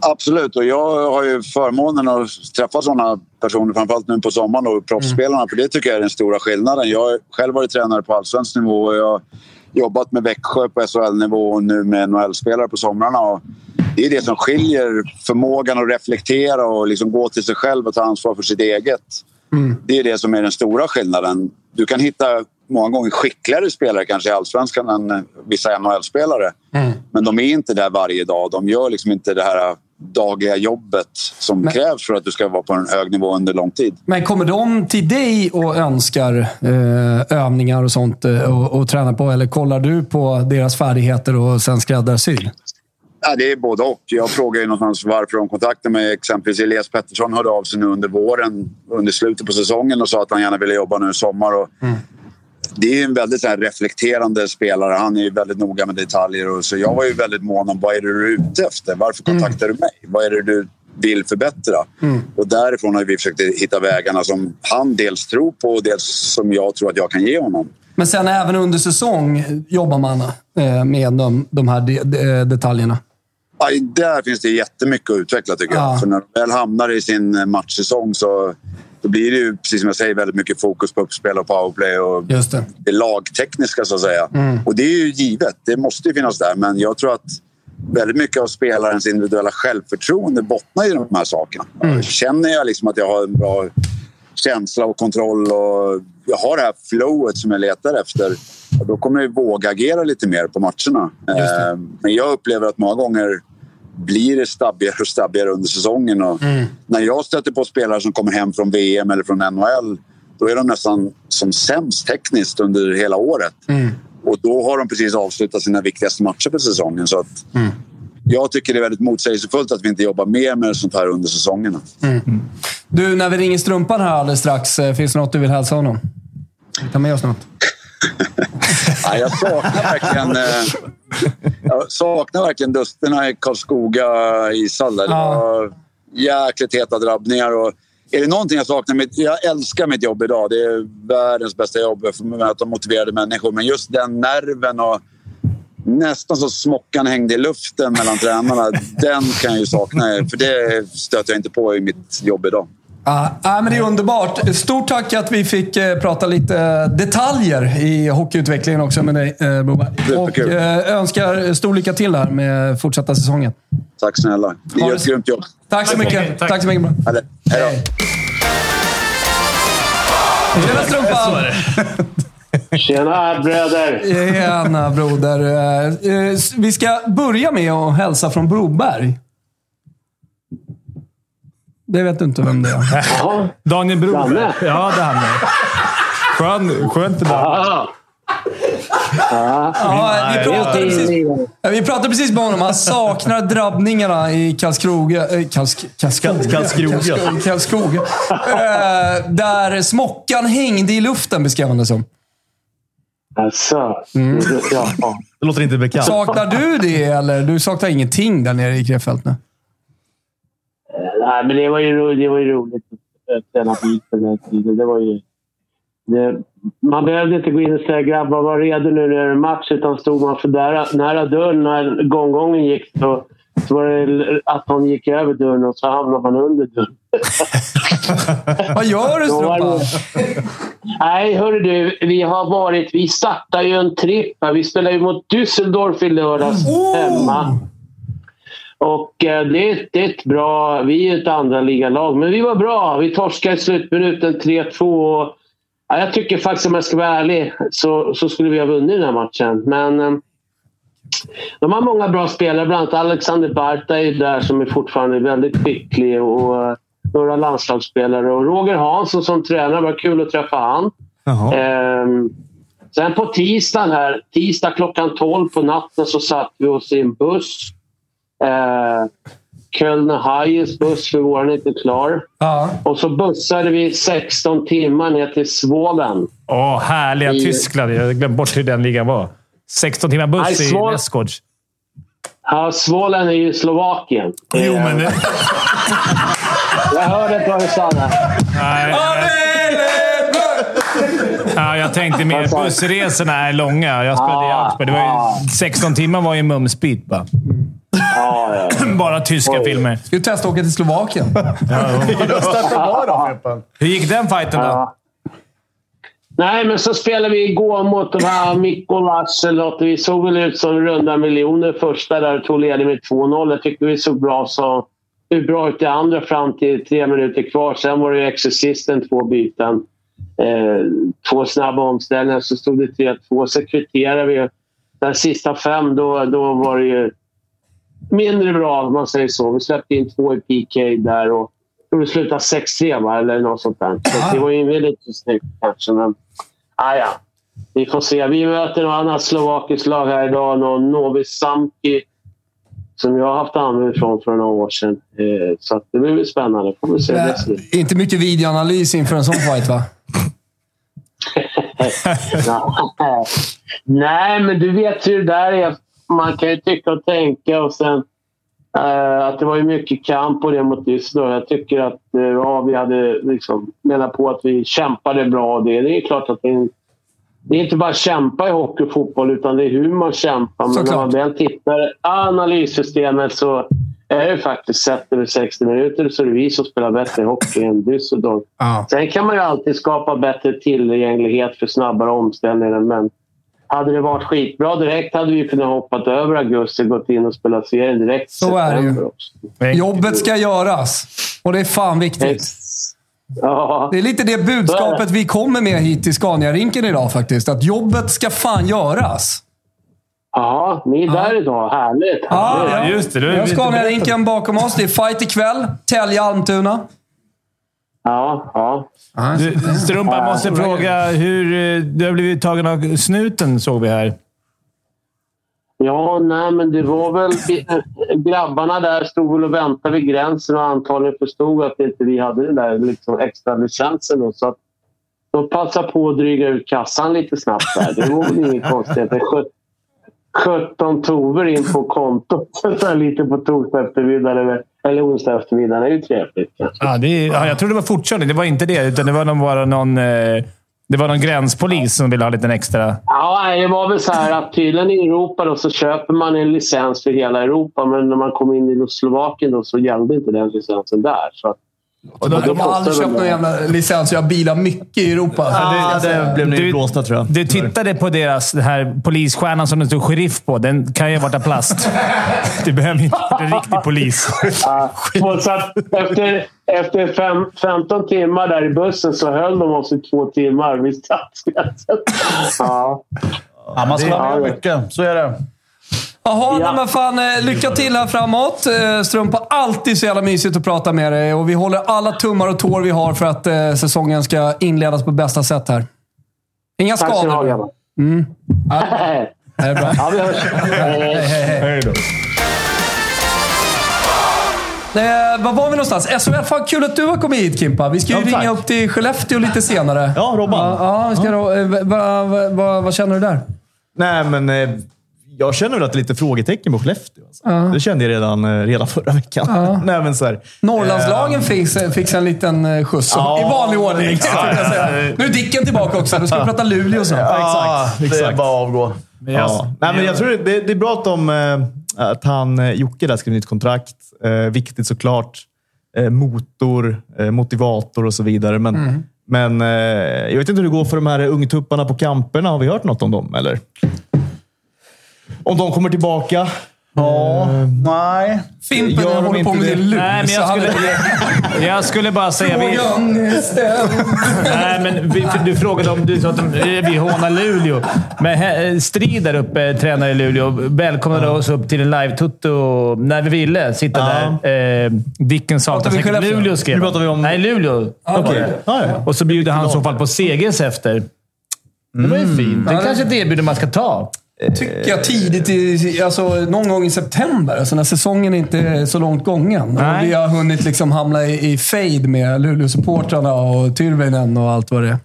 S6: Absolut, och jag har ju förmånen att träffa sådana personer, framförallt nu på sommaren, och proffsspelarna. För det tycker jag är den stora skillnaden. Jag har själv varit tränare på allsvensk nivå och jag jobbat med Växjö på SHL-nivå och nu med NHL-spelare på somrarna. Och det är det som skiljer förmågan att reflektera och liksom gå till sig själv och ta ansvar för sitt eget. Det är det som är den stora skillnaden. Du kan hitta många gånger skickligare spelare kanske i allsvenskan än eh, vissa NHL-spelare. Men de är inte där varje dag. De gör liksom inte det här dagliga jobbet som
S1: Men-
S6: krävs för att du ska vara på en hög nivå under lång tid.
S1: Men kommer de till dig och önskar eh, övningar och sånt eh, och, och träna på? Eller kollar du på deras färdigheter och sen skräddarsyr?
S6: Ja, det är både och. Jag frågar ju någonstans varför de kontaktade mig. Exempelvis Elias Pettersson hörde av sig nu under våren, under slutet på säsongen och sa att han gärna ville jobba nu i sommar. Och Det är en väldigt så reflekterande spelare. Han är ju väldigt noga med detaljer. Och så jag var ju väldigt mån om vad är det du är ute efter? Varför kontaktar du mig? Vad är det du vill förbättra? Och därifrån har vi försökt hitta vägarna som han dels tror på och dels som jag tror att jag kan ge honom.
S1: Men sen även under säsong jobbar man eh, med de, de här de, de, detaljerna.
S6: Aj, där finns det jättemycket att utveckla tycker
S1: Ja.
S6: jag. För när de väl hamnar i sin eh, matchsäsong så då blir det ju, precis som jag säger, väldigt mycket fokus på uppspel och powerplay och
S1: Just det.
S6: det lagtekniska så att säga. Och det är ju givet, det måste ju finnas där. Men jag tror att väldigt mycket av spelarens individuella självförtroende bottnar i de här sakerna. Känner jag liksom att jag har en bra känsla och kontroll och jag har det här flowet som jag letar efter då kommer jag våga agera lite mer på matcherna. Eh, Men jag upplever att många gånger blir det stabbigare och stabbigare under säsongen. Och När jag stöter på spelare som kommer hem från VM eller från NHL då är de nästan som sämst tekniskt under hela året. Och då har de precis avslutat sina viktigaste matcher för säsongen. Så att Jag tycker det är väldigt motsägelsefullt att vi inte jobbar mer med sånt här under säsongerna.
S1: Du, när vi ringer Strumpan här alldeles strax, eh, finns det något du vill hälsa honom? Ta med oss något.
S6: Ja, jag saknar verkligen, eh, jag saknar verkligen dusterna i Karlskoga ishall. där. Det var jäkligt heta drabbningar. Och är det någonting jag saknar? Mitt, jag älskar mitt jobb idag. Det är världens bästa jobb för att möta motiverade människor. Men just den nerven och nästan så smockan hängde i luften mellan tränarna. den kan jag ju sakna. För det stöter jag inte på i mitt jobb idag.
S1: Ja, ja, men det är underbart. Stort tack att vi fick eh, prata lite detaljer i hockeyutvecklingen också med dig, eh, Boberg. Och eh, önskar stor lycka till här med fortsatta säsongen.
S6: Tack snälla. Ni gör ett grymt jobb.
S1: Tack så mycket.
S3: Tack.
S1: Tack så mycket.
S6: Eller, hej då.
S1: Tjena Strumpan!
S7: Tjena bröder!
S1: Tjena broder. Eh, eh, Vi ska börja med att hälsa från Broberg. Det vet du inte vem det är.
S7: Jaha.
S3: Daniel Broberg.
S7: Danne.
S3: Ja, det är han. Skön, skönt det där.
S1: Ja, vi, pratade precis, vi pratade precis med honom. Han saknar drabbningarna i Karlskroga. eh, Karls, Karlskoga. Karlskoga. Karlskoga. Eh, där smockan hängde i luften, beskrev han det som.
S7: Alltså.
S1: Mm.
S7: Ja.
S5: Det låter inte bekant.
S1: Saknar du det, eller? Du saknar ingenting där nere i Krefeld nu?
S7: Nej, men det var ju, det var ju roligt att träna bil på den här tiden. Det var ju... Det, man behövde inte gå in och säga grabbar var redo nu när det är match. Utan stod man för nära, nära dörren när gånggången gick så, så var det att han gick över dörren och så hamnade man under dörren.
S1: Vad gör du, Strumpan?
S7: Nej, hörru du. Vi har varit... Vi startar ju en tripp här. Vi spelar ju mot Düsseldorf i lördags
S1: Oh!
S7: hemma. Och eh, det, är- det är ett bra... Vi är ett andra ligalag, men vi var bra. Vi torskade i slutminuten 3-2. Och, ja, jag tycker faktiskt, om jag ska vara ärlig, så, så skulle vi ha vunnit den här matchen. Men eh, de har många bra spelare. Bland annat Alexander Barta är där som är fortfarande väldigt skicklig. Och, eh, några landslagsspelare. Och Roger Hansson som tränare, var kul att träffa han.
S5: Jaha.
S7: Ehm, sen på tisdagen här, tisdag klockan 12 på natten så satt vi oss i en buss. Eh, Kölner Hayes buss, för vår är inte klar.
S1: Ja.
S7: Och så bussade vi 16 timmar ner till Svålen.
S3: Åh, härliga
S7: I-
S3: Tyskland. Jag glömde bort hur den ligan var. 16 timmar buss
S7: Nej,
S3: i Näsgårds.
S7: Ja, Svolen är ju Slovakien.
S3: Jo, men... Det,
S7: Jag hörde inte vad du sa där.
S3: nej, ja, jag tänkte mer bussresorna är långa. Jag spelade i
S7: Ah,
S3: Augsburg. Det var ju, 16 timmar var ju mumsbit bara.
S7: Ja, ja.
S3: Bara tyska
S7: Oj.
S3: filmer.
S1: Ska du testa att åka till Slovakien?
S3: Hur gick den fighten då?
S7: Ja. Nej, men så spelade vi igår mot de här Mikolas eller något. Vi såg väl ut som runda miljoner första där och tog ledning med 2-0. Jag tyckte vi såg bra, så, hur bra ut i andra fram till tre minuter kvar. Sen var det ju Exorcisten, två byten. Eh, två snabba omställningar, så stod det 3-2. Så kvitterade vi. Den sista fem, då, då var det ju mindre bra om man säger så. Vi släppte in två i PK där och det slutade 6-3 va? eller något sånt där. Så det var ju väldigt snyggt kanske. Men, ah, ja. Vi får se. Vi möter något annat slovakiskt lag här idag. Någon Novi Samki som jag har haft användning från för några år sedan. Eh, så det blir väl spännande. Får vi se. Slut.
S1: inte mycket videoanalys inför en sån fight, va?
S7: Nej, men du vet hur det där är. Man kan ju tycka och tänka och sen eh, att det var ju mycket kamp och det mot Düsseldorf. Jag tycker att eh, ja, vi hade liksom menat på att vi kämpade bra. Det, det är klart att det är, det är inte bara kämpa i hockey och fotboll utan det är hur man kämpar. Men när man väl tittar analyssystemet så är det faktiskt sett över 60 minuter så är det vi som spelar bättre hockey än Düsseldorf.
S1: Ja.
S7: Sen kan man ju alltid skapa bättre tillgänglighet för snabbare omställningar. Men hade det varit skitbra direkt hade vi kunnat hoppat över augusti och gått in och spelat serien direkt.
S1: Så är det ju.
S7: också.
S1: Jobbet ska göras. Och det är fan viktigt.
S7: Ja,
S1: Det är lite det budskapet vi kommer med hit till Scania-rinken idag faktiskt. Att jobbet ska fan göras.
S7: ja ni är där idag. Härligt.
S1: Ja,
S7: härligt.
S1: ja.
S3: just det. Du
S1: har Scania-rinken bakom oss. Det är fight ikväll. Tälje-Almtuna.
S7: Ja, ja.
S3: Du, Strumpa, jag måste fråga hur... eh, Du har blivit tagen av snuten, såg vi här.
S7: Ja, nej, men det var väl... Grabbarna där stod väl och väntade vid gränsen och antagligen förstod att inte vi hade den där liksom, extra licensen. Då, så att de passade på att dryga ut kassan lite snabbt där. Det var väl inget konstigt. Det är sjut- 17 tover in på kontot lite på torsdag eftermiddag eller, eller onsdag eftermiddag. Det är ju trevligt.
S3: Ja, det är, ja, jag trodde det var fortkörning. Det var inte det, utan det var någon, bara någon, eh, det var någon gränspolis som ville ha lite extra...
S7: Ja, det var väl så här att tydligen i Europa då, så köper man en licens för hela Europa. Men när man kom in i Slovakien då, så gällde inte den licensen där. Så att,
S1: Och de, de har aldrig köpt någon jävla licens. Jag bilar mycket i Europa.
S5: Ja, det blev ni
S3: Du-
S5: blåsta tror jag.
S3: Du tittade på deras den här polisstjärnan som det stod sheriff på. Den kan ju ha varit av plast. Du behöver inte vara en riktig polis.
S7: och så efter efter fem, 15 timmar där i bussen så höll de oss i två timmar vid stadsgränsen. Ja.
S2: Ja, man ska
S7: Det-
S2: vara med mycket. Så är det.
S1: Jaha,
S7: Ja.
S1: men fan. eh, Lycka till här framåt. Eh, Strumpa, alltid så jävla mysigt att prata med dig. Och vi håller alla tummar och tår vi har för att eh, säsongen ska inledas på bästa sätt här. Inga
S7: Tack ska ni ha
S1: skador.
S7: grabbar.
S1: Det är bra.
S7: Ja, vi hörs. Hej, hej.
S1: Eh, var var vi någonstans? SHL, fan kul att du har kommit hit Kimpa. Vi ska ju
S5: Ja, tack.
S1: ringa upp till Skellefteå lite senare.
S5: Ja, Robban.
S1: Ja, ja, ska Då, eh, vad, vad, vad, vad känner du där?
S5: Nej, men eh, jag känner väl att det är lite frågetecken på Skellefteå. Alltså. Det kände jag redan, eh, redan förra veckan. Nej, men så här,
S1: Norrlandslagen
S5: eh,
S1: fick, fick en liten eh, skjuts.
S5: Ja,
S1: I vanlig ordning.
S5: exakt.
S1: jag. Nu är Dicken tillbaka också. Nu ska vi prata Luleå och så.
S5: Ja,
S2: Ah,
S5: exakt.
S2: Det är
S5: exakt.
S2: bara att avgå.
S5: Ja. Nej, men jag tror det, det, det är bra att, de, eh, att han, Jocke där skrev nytt kontrakt. Eh, viktigt såklart. Eh, motor, eh, motivator och så vidare. Men, men eh, jag vet inte hur det går för de här ungtupparna på kamperna. Har vi hört något om dem? Eller? Om de kommer tillbaka?
S2: Ja, nej.
S1: Fimpen
S5: Gör
S1: håller på med
S5: det?
S1: sin lur.
S3: Nej, men jag skulle, jag skulle bara säga... Vi,
S1: är
S3: nej, men vi, du frågade om du sa att de, vi hånar Luleå. Men he- Strid där uppe, tränare i Luleå, välkomnade oss upp till en live-tutto när vi ville sitta
S5: Ja.
S3: där. Eh, Dickens
S1: Pratar vi
S3: säkert? Luleå skrev
S5: Nu pratar vi om-
S3: Nej, Luleå.
S1: okej.
S5: Ja, ja.
S3: Och så bjuder han i så fall på Seges efter. Det var ju fint. Det är kanske ett erbjudande man ska ta.
S1: Tycker jag tidigt, i, alltså någon gång i september. Alltså när säsongen inte är så långt gången. Och vi har hunnit liksom hamna i, i fade med Luleå-supportrarna och Tyrväinen och allt vad det är.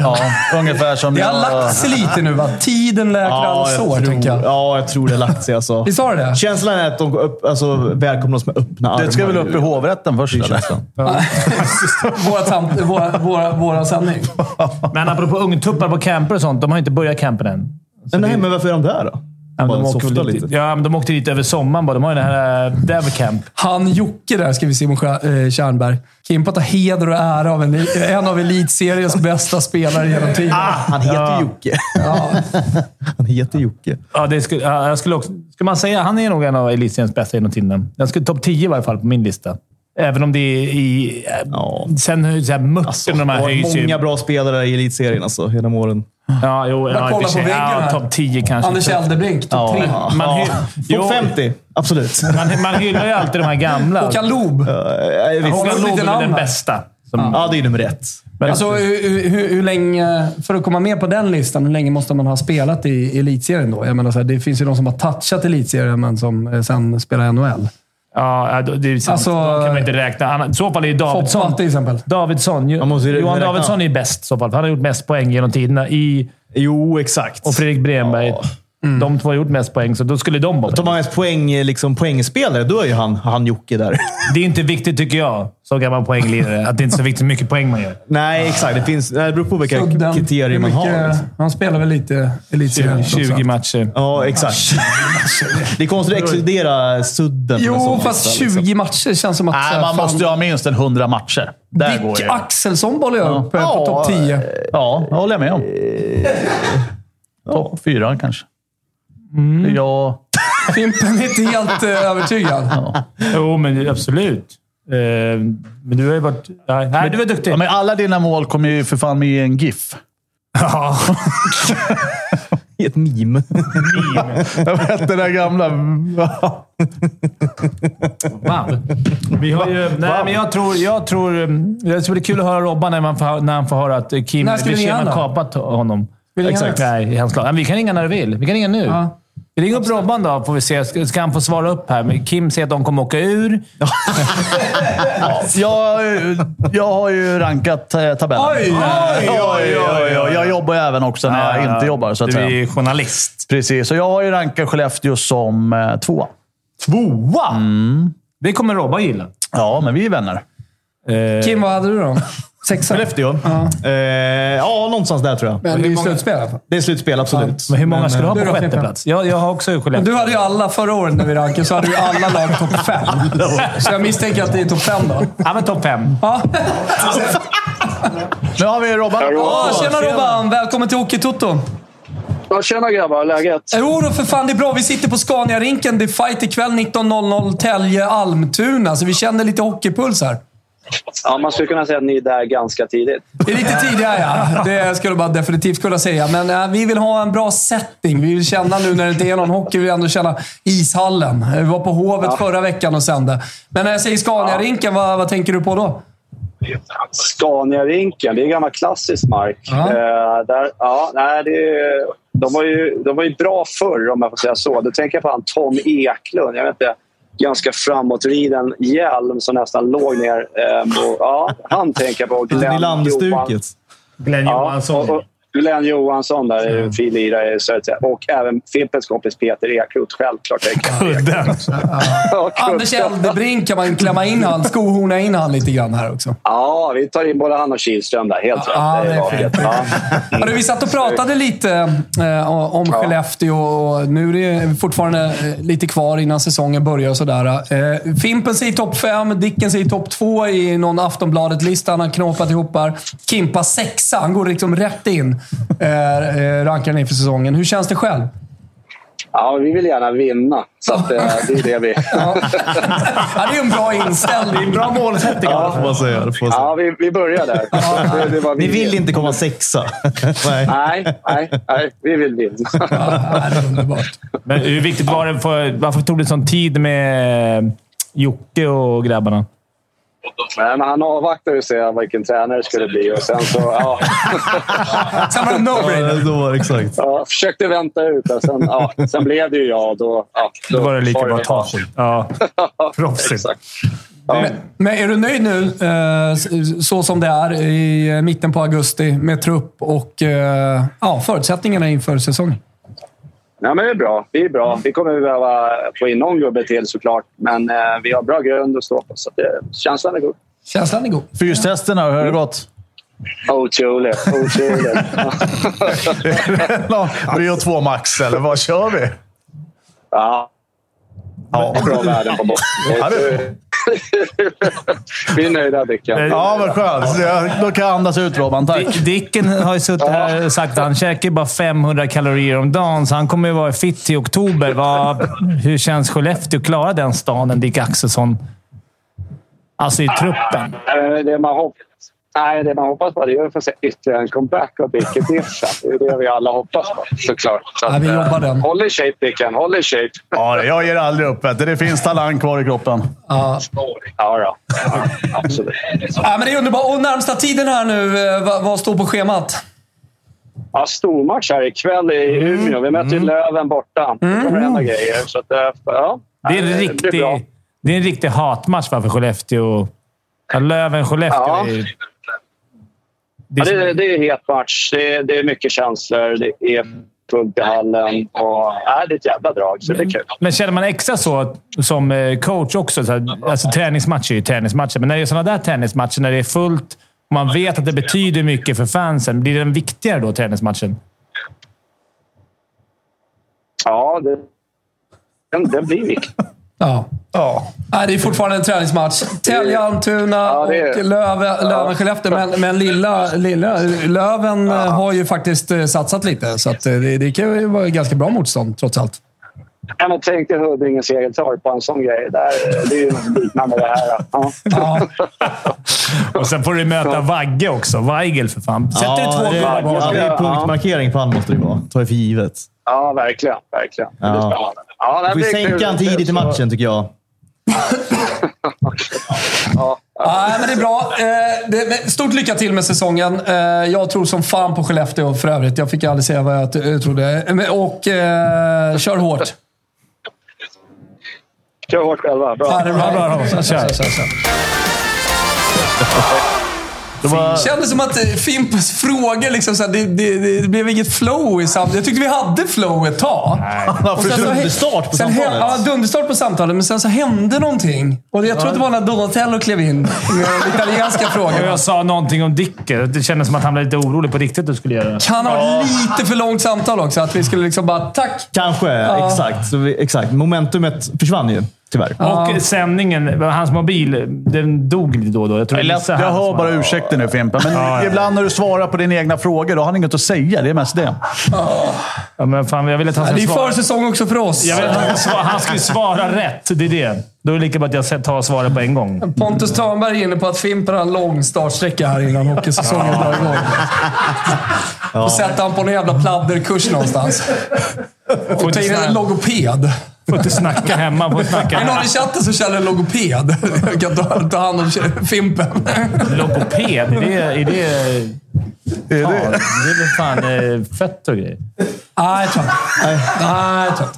S2: Ja, ungefär som
S1: Det har
S2: jag-
S1: lagt sig lite nu va? Tiden läker alla
S5: jag
S1: sår,
S5: tror,
S1: tänker jag.
S5: ja, jag tror det har lagt sig. Alltså.
S1: Visst har det?
S5: Känslan är att de går upp, alltså, välkomnar oss med öppna armar.
S2: Det ska väl upp i hovrätten först?
S5: Det är
S2: eller?
S5: känslan.
S1: Våra, våra, våra, våra sändning.
S3: Men apropå ungtuppar på camper och sånt. De har inte börjat campen än.
S5: Men, nej, men varför är de där då?
S3: Ja, de, åker väl lite.
S5: lite.
S3: Ja, men de åkte dit över sommaren bara. De har ju den här äh, Dev Camp.
S1: Han Jocke där, ska vi Stjär- eh, Tjärnberg. Kimpa tar heder och ära av en, en av elitseriens bästa spelare genom tiden.
S5: Han heter
S3: Ja.
S5: Jocke.
S1: Ja.
S5: Han heter Jocke.
S3: Ja, det skulle, ja, jag skulle också... Ska man säga han är nog en av elitseriens bästa genom tiden. Jag skulle topp 10 i varje fall på min lista. Även om det är i...
S5: Ja.
S3: Sen hur- så här, muttern de här höjs ju.
S5: många bra spelare i elitserien alltså, genom åren.
S3: Ja, jo, ja,
S1: kolla på väggen
S3: ja. Topp 10 kanske.
S1: Anders Eldebrink, topp
S5: Ja.
S1: tre.
S3: Man, jo,
S5: Topp 50, absolut.
S3: man, man hyllar ju alltid de här gamla.
S1: Håkan Loob.
S5: Visst.
S3: Håkan Loob är den bästa. Som,
S5: Ja, det är nummer ett.
S3: men,
S1: Alltså, hur, hur, hur länge, för att komma med på den listan, hur länge måste man ha spelat i elitserien då? Jag menar, så här, det finns ju de som har touchat elitserien, men som eh, sen spelar NHL.
S3: Ja, det är sant.
S1: Alltså,
S3: Då kan man inte räkna. I så fall är Davidsson...
S1: Foppa till exempel.
S3: Davidsson. Johan. Davidsson är bäst i så fall. Han har gjort mest poäng genom tiderna. I,
S5: Jo, exakt.
S3: och Fredrik Bremberg. De två har gjort mest poäng, så då skulle de vara
S5: Tar man ens poäng, liksom, poängspelare, då är ju han, han Jocke där.
S3: Det är inte viktigt, tycker jag, som gammal poänglirare, att det inte är så viktigt hur mycket poäng man gör.
S5: Nej, exakt. Det, finns, det beror på vilka
S1: Sudden.
S5: kriterier man har.
S1: mycket-
S5: liksom.
S1: Han spelar väl lite elitserien. trots
S3: 20
S1: allt.
S3: matcher.
S5: Ja, exakt. Det är konstigt att exkludera sudden.
S1: Jo,
S5: sån
S1: fast
S5: lista,
S1: 20
S5: liksom.
S1: matcher känns som att...
S2: Nej, man
S1: fan,
S2: måste ju ha minst en 100 matcher. Där går
S1: Dick
S2: det.
S1: Axelsson bollar jag upp eh, på
S2: Ja,
S1: topp 10.
S2: Ja, det håller jag med om. Topp fyra kanske. Ja.
S1: Fimpen är inte helt eh, övertygad.
S3: Jo, men absolut. Eh, Men du har ju varit... Nej, nej, du var duktig.
S2: Ja, men alla dina mål kommer ju för fan med i en GIF.
S3: Ja.
S5: I ett meme.
S2: Jag vet, den där gamla...
S3: Wow. Vi har ju, nej, men jag tror... Jag tror um, det ska bli kul att höra Robban när, man får, när han får höra att Kim
S1: När ska vi ringa
S3: Wirsén har kapat honom. Exakt. Nej, lag. Men vi kan ringa när du vill. Vi kan ringa nu.
S1: Ja.
S3: Vi ringer upp Robban då, får vi se. Ska, han få svara upp här? Men Kim säger att de kommer åka ur.
S2: Jag, jag har ju rankat eh, tabellen.
S1: Oj!
S2: Oj, oj, oj, oj. Jag jobbar ju även också när jag inte jobbar, så att
S3: Du
S2: säga.
S3: är ju journalist.
S2: Precis, så jag har ju rankat Skellefteå som eh, tvåa.
S3: Tvåa? Det kommer Robban gilla.
S2: Ja, men vi är vänner.
S3: Eh,
S1: Kim, vad hade du då? Sexa?
S5: Skellefteå? Ja. Eh, ja, någonstans där tror jag.
S1: Men det är ju slutspel i alla fall.
S5: Det är slutspel, absolut.
S3: men hur många ska du ha
S1: du
S3: på sjätte plats? Jag, jag har också
S1: Men
S3: Skellefteå.
S1: du hade ju alla förra året när vi rankade, så hade du alla lag topp fem. Så jag misstänker att det är topp fem då.
S3: Ja, men topp fem.
S1: Ja.
S2: Nu har vi Robban.
S1: Ja, tjena Robban! Välkommen till Hockeytoto.
S8: Ja, tjena grabbar, läget?
S1: Jo då, för fan det är bra. Vi sitter på Scania-rinken. Det är fight ikväll 19.00 Tälje-Almtuna. Så vi känner lite hockeypuls här.
S8: Ja, man skulle kunna säga att ni är där ganska tidigt.
S1: Det är lite tidigare ja. Det skulle man definitivt kunna säga. Men äh, vi vill ha en bra setting. Vi vill känna nu när det inte är någon hockey, vi vill ändå känna ishallen. Vi var på Hovet förra veckan och sände. Men när jag säger Scania-rinken, vad, vad tänker du på då?
S8: Scania-rinken, det är gammal klassisk mark.
S1: Ja.
S8: Eh, där, ja, nej, det är, de, var ju, de var ju bra förr, om jag får säga så. Då tänker jag på han Tom Eklund. Jag vet inte, ganska framåtriden hjälm som nästan låg ner. Eh, och, ja, han tänker jag på. Glenn
S5: Nylanderstuket.
S3: Glenn
S8: Ja,
S3: Johansson.
S8: och, och Glenn Johansson där är ju en fin lirare. så att säga. Och även Fimpens kompis Peter Eklund, självklart.
S3: Kudden.
S8: Ja,
S1: Anders Eldebrink kan man klämma in han, skohorna in han lite grann här också.
S8: Ja, vi tar in både han och Kihlström där. Helt rätt.
S1: Ja, det är.
S8: Ja.
S1: Hörru, vi satt och pratade lite eh, om Skellefteå och nu är det fortfarande eh, lite kvar innan säsongen börjar och sådär. Eh, Fimpen säger topp fem, Dicken säger topp två i någon Aftonbladet-lista han har knåpat ihop här. Kimpa sexa. Han går liksom rätt in, eh, eh, rankar inför säsongen. Hur känns det själv?
S8: ja, vi vill gärna vinna. Så att, eh, det är det vi...
S1: Ja. ja, det är en bra inställning. Bra målsättning.
S5: Ja, det får man säga. Det får man säga.
S8: Ja, vi, vi börjar där. Det, det var vi
S5: Ni vill inte komma sexa? Nej.
S8: Nej, nej, nej, vi vill vinna.
S1: Ja, det är underbart.
S3: Men hur viktigt var det för... Varför tog det sån tid med Jocke och grabbarna?
S8: Nej, men han avvaktade ju och se vilken tränare det skulle bli och sen så... Ja,
S1: Sen var det no-brainer.
S5: Ja, då, exakt.
S8: ja, försökte vänta ut och sen, ja, sen blev det ju jag. Då, ja,
S3: Då var det lika
S8: var
S3: bra att ta sig. Ja, proffsigt.
S8: Exakt.
S1: Men, men är du nöjd nu, eh, så som det är i mitten på augusti med trupp och eh, ja, förutsättningarna inför säsongen?
S8: Ja, men det är bra. Vi är bra. Vi kommer behöva få in någon gubbe till såklart. Men eh, vi har bra grund att stå på. Så det, känslan är god.
S1: Känslan är god.
S2: Fystesterna, hur har det gått?
S8: Otroligt. Otroligt.
S2: VO2 max, eller vad kör vi?
S8: ja.
S2: Ja.
S8: Bra värden på botten. Vi är nöjda, Dicken.
S2: Ja, vad skönt. Jag- Då kan jag andas ut, Robban. Tack.
S3: Dick- Dicken har ju suttit här och sagt att han käkar bara 500 kalorier om dagen, så han kommer ju vara fit till oktober. Vad, hur känns Skellefteå att klara den staden, Dick Axelsson? Alltså i truppen.
S8: Eh, Det man hoppas, nej, det man hoppas på det är att få se ytterligare en comeback av Dicken. Det är det vi alla hoppas på, såklart. Så
S1: vi
S8: att, eh,
S1: jobbar den.
S8: Håll i shape, Dicken. Håll i shape.
S2: Ja, jag ger aldrig upp. Det finns talang kvar i kroppen.
S1: Ja.
S8: Ja, då. ja absolut.
S1: Ja, men det är underbart. Och närmsta tiden här nu, eh, vad, vad står på schemat?
S8: Ja, stormatch här ikväll i Umeå. Vi möter ju Löven borta. Det kommer hända grejer. Så att, eh, ja,
S3: Det är en riktig, det är en riktig hatmatch för Skellefteå. Löven-Skellefteå.
S8: Ja.
S3: är-
S8: Ja, det, är- det är het match. Det är, det är mycket känslor. Det är fullt i hallen. Och, ja, det är ett jävla drag, så det är kul.
S3: Men känner man extra så som eh, coach också? Så här, alltså, träningsmatcher är ju träningsmatcher, men när det är sådana där träningsmatcher, när det är fullt och man vet att det betyder mycket för fansen, blir den viktigare då, träningsmatchen?
S8: Ja, det, den, den blir viktig.
S1: Ja.
S2: Ja.
S1: Nej, det är fortfarande en träningsmatch. Tälje, Almtuna
S8: Ja, det
S1: och Löven, Löven Skellefteå. Men, men lilla, lilla Löven eh, har ju faktiskt eh, satsat lite, så att eh, det, det kan ju vara ganska bra motstånd trots allt.
S8: Ja, men tänk dig Huddinge Segeltorp på en sån grej. Där, det är ju något liknande det här. Ja.
S1: Ja.
S3: Och sen får du möta Vagge också. Weigel för fan. Sätter du två
S5: det,
S3: gubbar
S5: ja, det är punktmarkering på han måste det vara. Tar jag för givet.
S8: ja, verkligen. verkligen. Det blir
S5: Ja.
S8: spännande. Ja, det
S5: Du får sänka han tidigt i matchen, tycker jag.
S1: Nej, men det är bra. Eh, stort lycka till med säsongen. Eh, jag tror som fan på Skellefteå för övrigt. Jag fick aldrig säga vad jag trodde. Eh, men- Och eh, kör hårt.
S8: Kör hårt själva. Bra.
S1: Ja, det är bra.
S3: bra, bra.
S1: Kör, kör, kör, kör.
S2: Det var,
S1: kändes som att eh, Fimps frågor, liksom, så här, det, det, det blev inget flow i samtalet. Jag tyckte vi hade flow ett tag. Och sen så-
S5: dunderstart på
S1: sen
S5: samtalet.
S1: Ja, dunderstart på samtalet. Men sen så hände någonting. Och jag tror att det var när Donatello klev in med italienska
S3: Och
S1: frågor.
S3: jag sa någonting om Dicke. Det kändes som att han blev lite orolig på riktigt att du skulle göra det.
S1: Kan ha varit lite för långt samtal också. Att vi skulle liksom bara, tack!
S5: Kanske, exakt. Så vi, exakt. Momentumet försvann ju, tyvärr.
S3: Och sändningen, hans mobil, den dog lite då och då. Jag tror
S2: jag,
S3: det är
S2: jag hör bara ursäkter nu Fimpen, men
S3: Ja, ja.
S2: ibland när du svarar på dina egna frågor, då har han inget att säga. Det är mest det.
S3: Ja, men fan, jag vill att han
S1: Det
S3: ska
S1: är
S3: svara.
S1: försäsong också för oss.
S3: Jag vill att han, ska svara, han svara rätt. Det är det. Då är det lika bra att jag tar svaret på en gång.
S1: Pontus Törnberg är inne på att Fimpen har en lång startsträcka här innan hockeysäsongen drar igång. Får sätta han på någon jävla pladderkurs någonstans. Och ta in en logoped.
S3: Får inte snacka hemma. Får snacka
S1: Är det någon
S3: hemma.
S1: i chatten som känner en logoped? Jag kan ta, ta hand om Fimpen.
S3: Logoped, är det... Är det
S2: Är
S3: ja,
S2: det?
S3: det är väl fan eh, fötter och grejer.
S1: Nej, jag tror inte.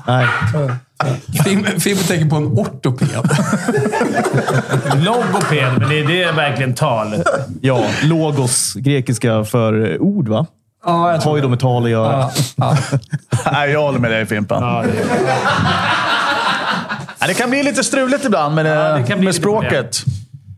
S1: Nej, jag tror inte. Fimpen tänker på en ortoped.
S3: Logoped, men är det verkligen tal?
S5: Ja, logos. Grekiska för eh, ord, va?
S1: Ja, jag
S5: Har
S1: tror
S5: ju då med tal att göra.
S1: ja, ja.
S2: Nej, jag håller med dig Fimpen.
S3: Ja, det,
S2: Ja, det kan bli lite struligt ibland med, det,
S3: Ja, det kan bli
S2: med
S3: lite
S2: språket.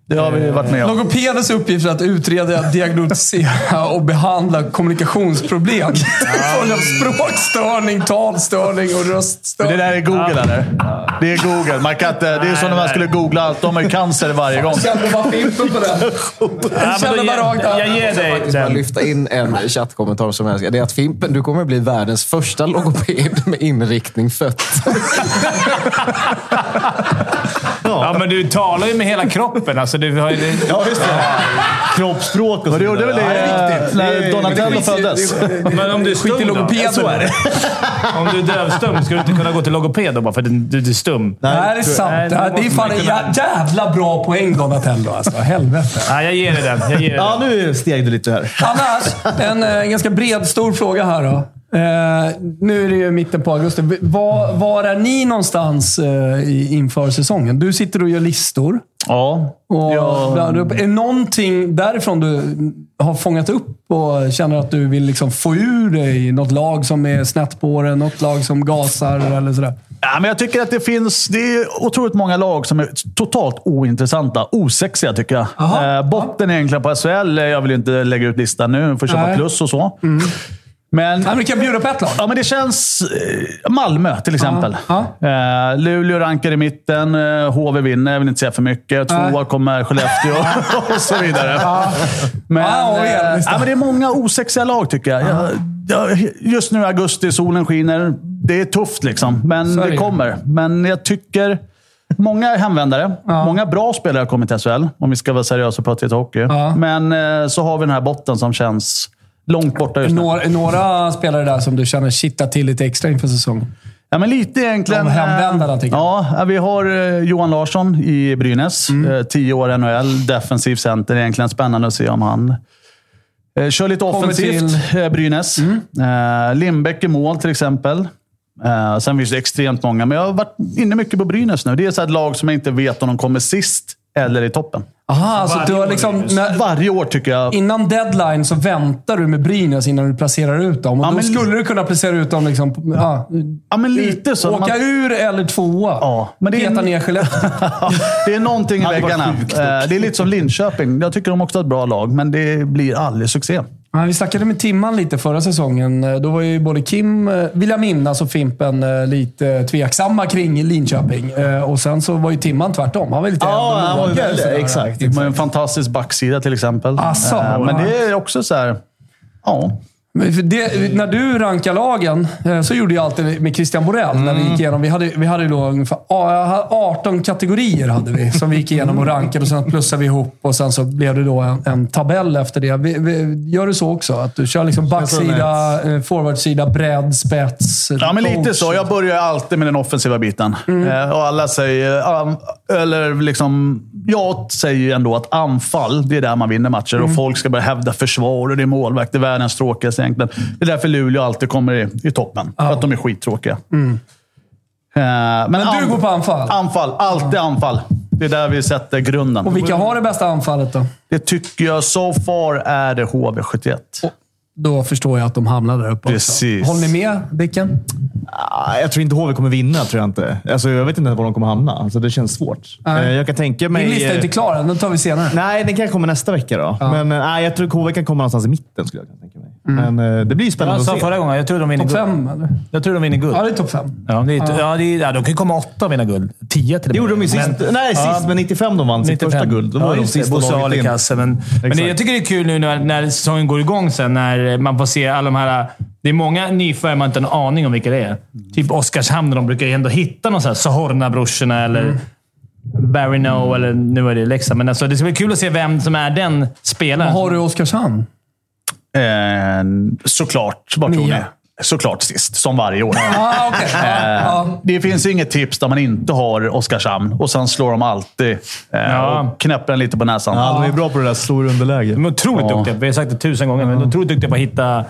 S2: Det har vi varit med om.
S1: Logopedens uppgift är att utreda, diagnostisera och behandla kommunikationsproblem. Form av språkstörning, talstörning och röststörning.
S2: det där är Google, eller? Det är Google. Man kan inte, det är som när man skulle googla allt. De har ju cancer varje gång.
S1: Kände bara Fimpen på den.
S3: Ja, men då
S1: Kände bara rakt
S3: ger,
S1: av.
S3: jag ger dig den.
S9: lyfta in en chattkommentar som jag älskar. Det är att Fimpen, du kommer bli världens första logoped med inriktning fötter.
S3: Ja, men du talar ju med hela kroppen. Alltså, du har ju,
S5: Ja, just det. Kroppsspråk och så
S2: det gjorde väl det,
S1: Ja, det är viktigt.
S2: när Donatello föddes?
S3: men om du är
S1: Skit i
S3: stum då?
S1: logopeden.
S2: Så är det.
S3: Om du är dövstum, ska du inte kunna gå till logoped då bara för att du, är stum?
S1: Nej, det är sant.
S3: det
S1: är fan en jävla bra poäng Donatello. Alltså. Helvete.
S3: Nej, jag ger dig den. Jag ger dig
S5: Ja, nu steg du lite här.
S1: Annars, en, eh, en ganska bred, stor fråga här då. Eh, nu är det ju mitten på augusti. Var, var är ni någonstans eh, i, inför säsongen? Du sitter och gör listor.
S2: Ja.
S1: Och
S2: Ja.
S1: där uppe. Är det någonting därifrån du har fångat upp och känner att du vill liksom få ur dig något lag som är snett på åren, något lag som gasar eller sådär?
S2: Ja, men jag tycker att det finns det är otroligt många lag som är totalt ointressanta. Osexiga, tycker jag. Eh, botten egentligen på SHL. Jag vill inte lägga ut listan nu. får köpa
S1: Nej. Mm.
S2: plus och så. Men,
S1: Nej, men vi kan bjuda på ett lag.
S2: ja, men det känns... Eh, Malmö till exempel.
S1: Ja,
S2: Eh, Luleå rankar i mitten. Eh, HV vinner. Jag vill inte säga för mycket. Tvåa
S1: Nej.
S2: kommer Skellefteå och så vidare. Men,
S1: Ja,
S2: eh, ja, men det är många osexiga lag tycker jag. just nu i augusti, solen skiner. Det är tufft liksom, men det
S1: det.
S2: kommer. Men jag tycker... Många hemvändare.
S1: Ja.
S2: Många bra spelare har kommit till SHL, om vi ska vara seriösa och prata lite hockey.
S1: Ja.
S2: Men eh, så har vi den här botten som känns långt borta just nu.
S1: Några, några spelare där som du känner kittar till lite extra inför säsongen?
S2: Ja, men lite egentligen.
S1: De hemvändarna,
S2: eh,
S1: tycker jag.
S2: Ja, vi har eh, Johan Larsson i Brynäs.
S1: Mm.
S2: Eh, tio år NHL, defensiv center. Egentligen spännande att se om han eh, kör lite
S1: Kommer
S2: offensivt. Eh, Brynäs. Eh, Lindbäck i mål till exempel. Eh, sen finns det extremt många, men jag har varit inne mycket på Brynäs nu. Det är så ett lag som jag inte vet om de kommer sist eller i toppen.
S1: Aha, så du har liksom...
S3: är
S1: När,
S2: Varje år tycker jag.
S1: innan deadline så väntar du med Brynäs innan du placerar ut dem. Och
S2: Ja,
S1: då
S2: men-
S1: skulle du kunna placera ut dem liksom... Ja,
S2: Ja, men lite så.
S1: åka
S2: Man-
S1: ur eller tvåa.
S2: Ja, men det är-
S1: Peta ner Skellefteå.
S2: det är någonting i väggarna. Eh, Det är lite som Linköping. Jag tycker de också har ett bra lag, men det blir aldrig succé.
S1: Ja, vi snackade med Timman lite förra säsongen. Eh, Då var ju både Kim, eh, vill jag minnas, och Fimpen eh, lite tveksamma kring Linköping. Och sen så var ju Timman tvärtom. Han var lite
S5: Ja, han var
S1: sådär.
S5: Exakt.
S2: De har en fantastisk backsida till exempel.
S1: Asså,
S2: men det är också så här... Ja.
S1: Det, när du rankar lagen, eh, så gjorde jag alltid med Christian Borell. När vi gick igenom. Vi hade, vi hade då ungefär ja, 18 kategorier hade vi, som vi gick igenom och rankade. Och sen plussade vi ihop och sen så blev det då en, en tabell efter det. Vi, vi, gör du så också? Att du kör liksom backsida, eh, forwardsida, bredd, spets,
S2: ja, men lite så. Jag börjar alltid med den offensiva biten. Eh, och alla säger... eller liksom... Jag säger ju ändå att anfall, det är där man vinner matcher. Och folk ska börja hävda försvar och det är målvakt. Det är världens tråkigaste egentligen. Det är därför Luleå alltid kommer i, i toppen. För att de är skittråkiga. Eh, men
S1: Men du går på anfall.
S2: Anfall. Alltid anfall. Det är där vi sätter grunden.
S1: Och vilka har det bästa anfallet då?
S2: Det tycker jag so far är det HV71.
S1: Då förstår jag att de hamnar där uppe
S2: Precis.
S1: också. Håller ni med, Dicken?
S5: Ah, Jag tror inte HV kommer vinna. Tror jag, inte. Alltså, jag vet inte var de kommer hamna. Alltså, det känns svårt.
S1: Nej.
S5: Eh, Jag kan tänka mig...
S1: Min lista är inte klar än. Den tar vi senare.
S5: Nej, den kan komma nästa vecka då. Men eh, nej, jag tror HV kan komma någonstans i mitten, skulle jag kunna tänka mig. Men eh, det blir spännande
S3: Jag sa
S5: att se.
S3: förra gången, jag tror de vinner
S1: Topp
S3: guld.
S1: fem, eller?
S3: Jag tror de vinner guld.
S1: Ja, det är topp fem.
S3: Ja, det är, ja. det är, ja, de kan ju komma åtta och vinna guld. Tio till och
S5: Det
S3: med.
S5: gjorde de ju sist.
S3: Men-
S5: nej, sist, men 95 de vann sitt
S3: 95.
S5: första guld. Då var
S3: ja,
S5: de
S3: det.
S5: sista
S3: Bosse
S5: laget in.
S3: Men, men det, jag tycker det är kul nu när, när säsongen går igång sen, när man får se alla de här... Det är många nyförvärv man inte har en aning om vilka det är. Typ Oskarshamn, de brukar ju ändå hitta någon sån här Sahorna-brorsorna eller Barry No, eller nu är det Leksand. Men alltså, det ska bli kul att se vem som är den spelaren.
S1: Har du Oskarshamn?
S2: Eh, såklart. Vad tror ni? Såklart sist, som varje år.
S1: Ah, okay. ja, ja.
S2: Det finns inget tips där man inte har Oskarshamn och sen slår de alltid eh,
S3: Ja.
S2: och knäpper den lite på näsan.
S5: Ja, de är bra på det där slår underläge.
S3: De är otroligt
S2: Ja.
S3: duktiga. Vi har sagt det tusen gånger, men de är otroligt duktiga på att hitta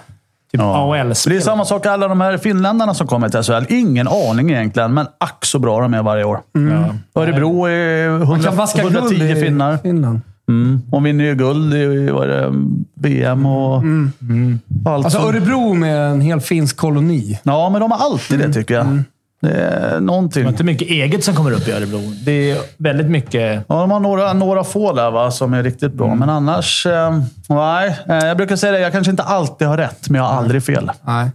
S3: typ
S2: Ja.
S3: AHL.
S2: Så det är samma sak alla de här finländarna som kommer till SHL. Ingen aning egentligen, men ack så bra de är varje år. Örebro är 100,
S1: Man kan vaska
S2: 110
S1: guld i
S2: finnar.
S1: Finland.
S2: Mm. De vinner ju guld i vad är det, VM och allt
S1: Alltså Örebro med en hel finsk koloni.
S2: Ja, men de har alltid det tycker jag. Det är någonting.
S3: Det är inte mycket eget som kommer upp i Örebro. Det är väldigt mycket...
S2: Ja, de har några, några få där va, som är riktigt bra, men annars... Eh, nej, Eh, jag brukar säga det, jag kanske inte alltid har rätt, men jag har aldrig fel.
S1: Nej.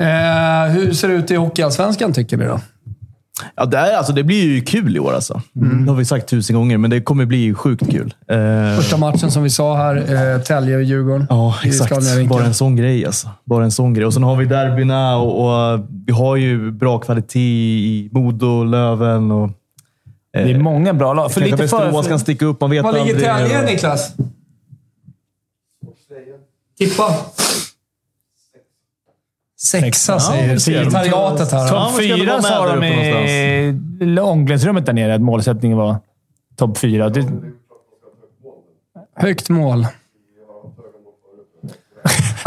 S1: Eh, hur ser det ut i Hockeyallsvenskan, tycker ni då?
S5: Ja, det, är, alltså, det blir ju kul i år alltså. Det har vi sagt tusen gånger, men det kommer bli sjukt kul. Eh,
S1: Första matchen som vi sa här, eh, Tälje och Djurgården.
S5: Ja, exakt. Bara en sån grej alltså. Bara en sån grej. Och sen har vi derbyna och, och vi har ju bra kvalitet i Modo, Löven och...
S3: Det är många bra lag. För lite för,
S5: Västerås kan sticka upp, man vet
S1: Vad ligger. Tälje, Niklas? Tippa. Sexa säger
S3: Ja,
S1: sekretariatet här.
S3: Topp fyra sa de i omklädningsrummet där nere, att målsättningen var topp fyra. Det,
S1: Högt mål.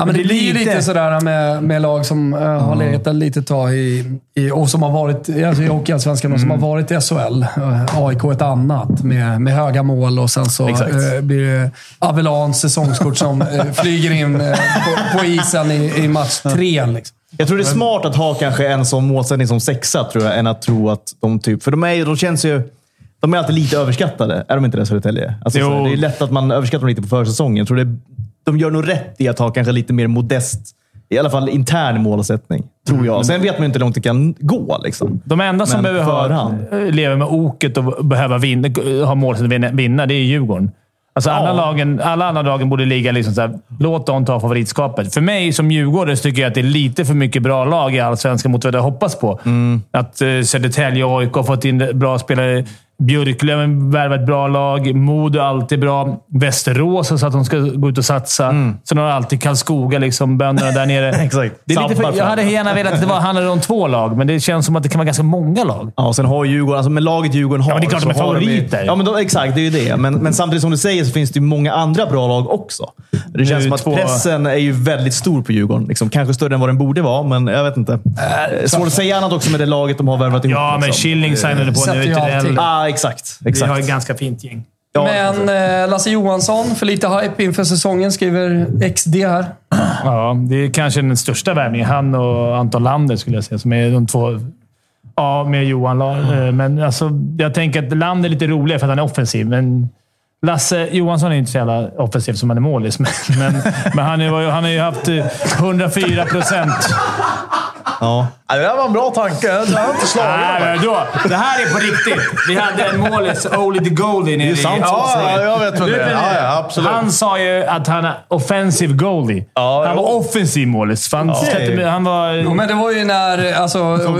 S1: Ja, men det, blir ju lite sådär med, med lag som uh, har legat ett litet tag i, i, och som har varit alltså i Hockeyallsvenskan och som har varit i SHL. Uh, AIK ett annat med, med höga mål och sen så uh, blir det Avelans säsongskort som uh, flyger in uh, på, på isen i, i match tre. Liksom.
S5: Jag tror det är smart att ha kanske en sån målsättning som sexa, tror jag, än att tro att de typ... För de, är, de känns ju... De är alltid lite överskattade. Är de inte det, Södertälje? Alltså, så det är lätt att man överskattar dem lite på försäsongen. Jag tror det, de gör nog rätt i att ha kanske lite mer modest, i alla fall intern målsättning. Tror jag. Sen vet man ju inte hur långt det kan gå. Liksom.
S3: De enda som
S5: Men
S3: behöver lever med oket och behöva vinna, ha målet att vinna, det är Djurgården. Alltså alla, lagen, alla andra lagen borde ligga liksom så här, låt dem ta favoritskapet. För mig som djurgårdare så tycker jag att det är lite för mycket bra lag i Allsvenskan mot vad jag hoppas på. Att uh, Södertälje och AIK har fått in bra spelare. Björklöven värvar ett bra lag. Modo är alltid bra. Västerås har sagt att de ska gå ut och satsa. Sen har alltid Karlskoga, liksom, bönderna där nere.
S5: Exakt.
S3: Det är lite för, jag hade gärna velat att det var, handlade om två lag, men det känns som att det kan vara ganska många lag.
S5: Ja, och sen har Djurgården, alltså med laget Djurgården har...
S3: Ja, men det är klart de är favoriter.
S5: ja, men de, exakt. Det är ju det. Men, men samtidigt som du säger så finns det ju många andra bra lag också. Det känns
S3: är
S5: som att
S3: två-
S5: pressen är ju väldigt stor på Djurgården. Liksom, kanske större än vad den borde vara, men jag vet inte. Äh, Svårt att säga annat också med det laget de har värvat ihop.
S3: Ja, men
S5: liksom.
S3: Killing signade på
S1: sätter
S3: nu
S1: ju
S3: till
S1: allting.
S5: Ah, exakt.
S3: Vi
S5: exakt.
S3: har ett ganska fint gäng.
S5: Ja,
S1: Men eh, Lasse Johansson, för lite hype inför säsongen, skriver XD här.
S3: Ja, det är kanske den största värvningen. Han och Anton Lander skulle jag säga, som är de två... Ja, med Johan. La- eh, Men alltså, jag tänker att Lander är lite roligare för att han är offensiv, men Lasse Johansson är inte så jävla offensiv som han är målis, men, men, men han, är, han har ju haft eh, 104 procent.
S5: Ja.
S2: Ja, Det där var en bra tanke. Det har inte slagit
S3: Nej, då, det här är på riktigt. Vi hade en målis, Oli the Goalie, nere i...
S5: sant.
S2: Ja, ja, jag vet vad det är. Ja, ja, absolut.
S3: Han sa ju att han är offensive goalie.
S2: Ja,
S3: han
S2: jo.
S3: var offensiv målis. Han, med- han var...
S1: Jo, men det var ju när... Alltså,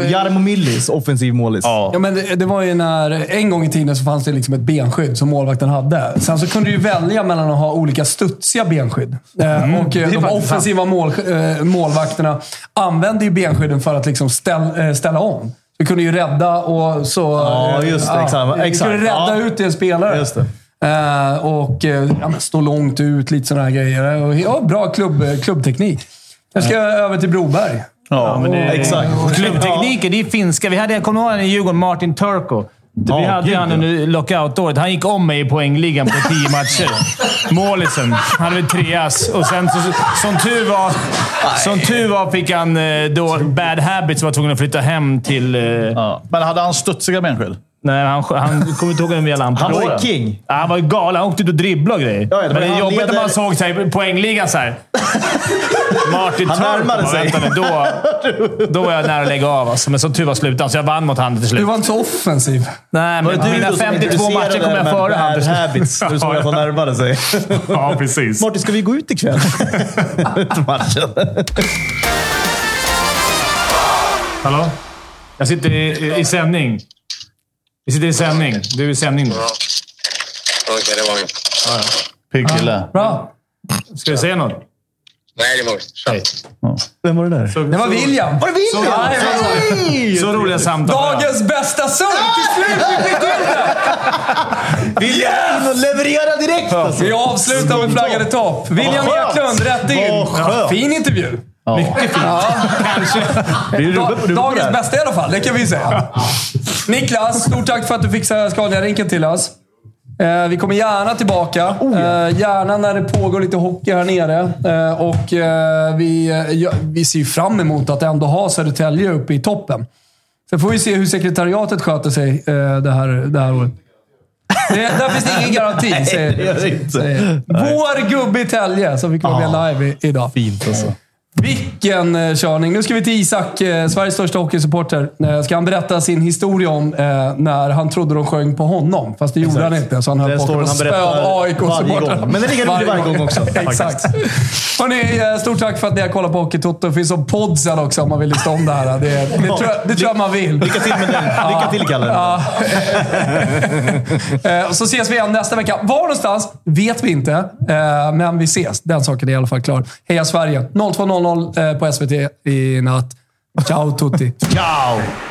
S5: Jarmo Millis, offensiv målis.
S2: Ja.
S1: Ja, men det, det var ju när... En gång i tiden så fanns det liksom ett benskydd som målvakten hade. Sen så kunde du ju välja mellan att ha olika studsiga benskydd. Eh, och eh, de offensiva mål, eh, målvakterna använde ju benskydden för att liksom ställ, eh, ställa om. Du kunde ju rädda och så...
S5: Ja,
S1: eh,
S5: just det. Exakt.
S1: Du
S5: exakt.
S1: kunde rädda
S5: ja.
S1: ut en spelare.
S5: Just det.
S1: Eh, och ja, stå långt ut, lite sådana här grejer. Och, ja, bra klubb, klubbteknik. Jag ska över till Broberg.
S2: Ja,
S3: men det,
S5: exakt.
S3: Klubbtekniken, det är finska. Vi hade, jag kommer ihåg i Djurgården, Martin Turko. Vi hade
S5: gud,
S3: han under lockout-året. Han gick om mig i poängligan på tio matcher. Målisen. Han hade väl treas. Och sen, så, som, tur var, som tur var fick han eh, då bad habits och var tvungen att flytta hem till... eh,
S2: Ja. Men hade han studsiga benskydd?
S3: Nej, han, han kommer inte ihåg hur jävla han
S5: Han var ju king.
S3: Ja, han var ju galen. Han åkte ut och dribblade och grejer.
S5: Ja, ja,
S3: men det är jobbigt när
S5: leder-
S3: man såg så här, poängligan så här. Martin
S5: Han närmade sig.
S3: Vänta då, då var jag nära att lägga av. Alltså. Men som tur var slutade så jag vann mot han till
S1: Du
S3: slut.
S1: var inte så offensiv.
S3: Nej,
S5: Var
S3: men
S5: det du
S3: mina
S5: då som
S3: 52 matcher kom jag före han till
S5: bad
S3: slut.
S5: habits. när Du såg att han närmade sig.
S3: Ja, precis.
S5: Martin, ska vi gå ut ikväll? Efter matchen.
S3: Hallå? Jag sitter i, i sändning. Vi sitter i sändning. Du är i sändning nu.
S10: Okej, det var inget.
S2: Pigg kille.
S1: Bra.
S3: Ska vi säga något?
S10: Nej, det var.
S3: Hej.
S5: Vem var det där?
S3: Så,
S1: Det var William.
S5: Var det William?
S3: så, så roliga samtal.
S1: Dagens bästa surr! Till slut fick vi till det!
S5: William! Och leverera direkt! Alltså.
S1: Vi avslutar med flaggade topp. William. Eklund, rätt in. Ja, fin intervju.
S3: Mycket fint. Kanske.
S5: Du
S1: Da,
S5: rubbad på det
S1: dagens bästa i alla fall, det kan vi säga. Niklas, stort tack för att du fixade Scania-rinken till oss. Eh, vi kommer gärna tillbaka. eh, gärna när det pågår lite hockey här nere. Eh, och vi, ja, vi ser ju fram emot att ändå ha Södertälje uppe i toppen. Sen får vi se hur sekretariatet sköter sig det, här, det här året. Det, där finns det ingen garanti, säger,
S5: det gör det inte.
S1: säger vår gubbe i Tälje som fick vara med live i, idag.
S5: Fint alltså.
S1: Vilken eh, körning! Nu ska vi till Isak, eh, Sveriges största hockeysupporter. Eh, ska han berätta sin historia om när han trodde de sjöng på honom, fast det gjorde Exakt. han inte. Så han höll på att spö av
S5: AIK-supportrarna. Men det är lika roligt varje gång också.
S1: Exakt. Hörrni, stort tack för att ni har kollat på Hockeytoto. Det finns som podd sen också om man vill lyssna om det här. Det, det, det, tror, jag, det tror jag man vill.
S5: Lycka till med den. Lycka till, Kalle.
S1: Ja. så ses vi igen nästa vecka. Var någonstans vet vi inte, men vi ses. Den saken är i alla fall klar. Heja Sverige! 020 00 eh, på SVT i natt. Ciao tutti!
S5: Ciao!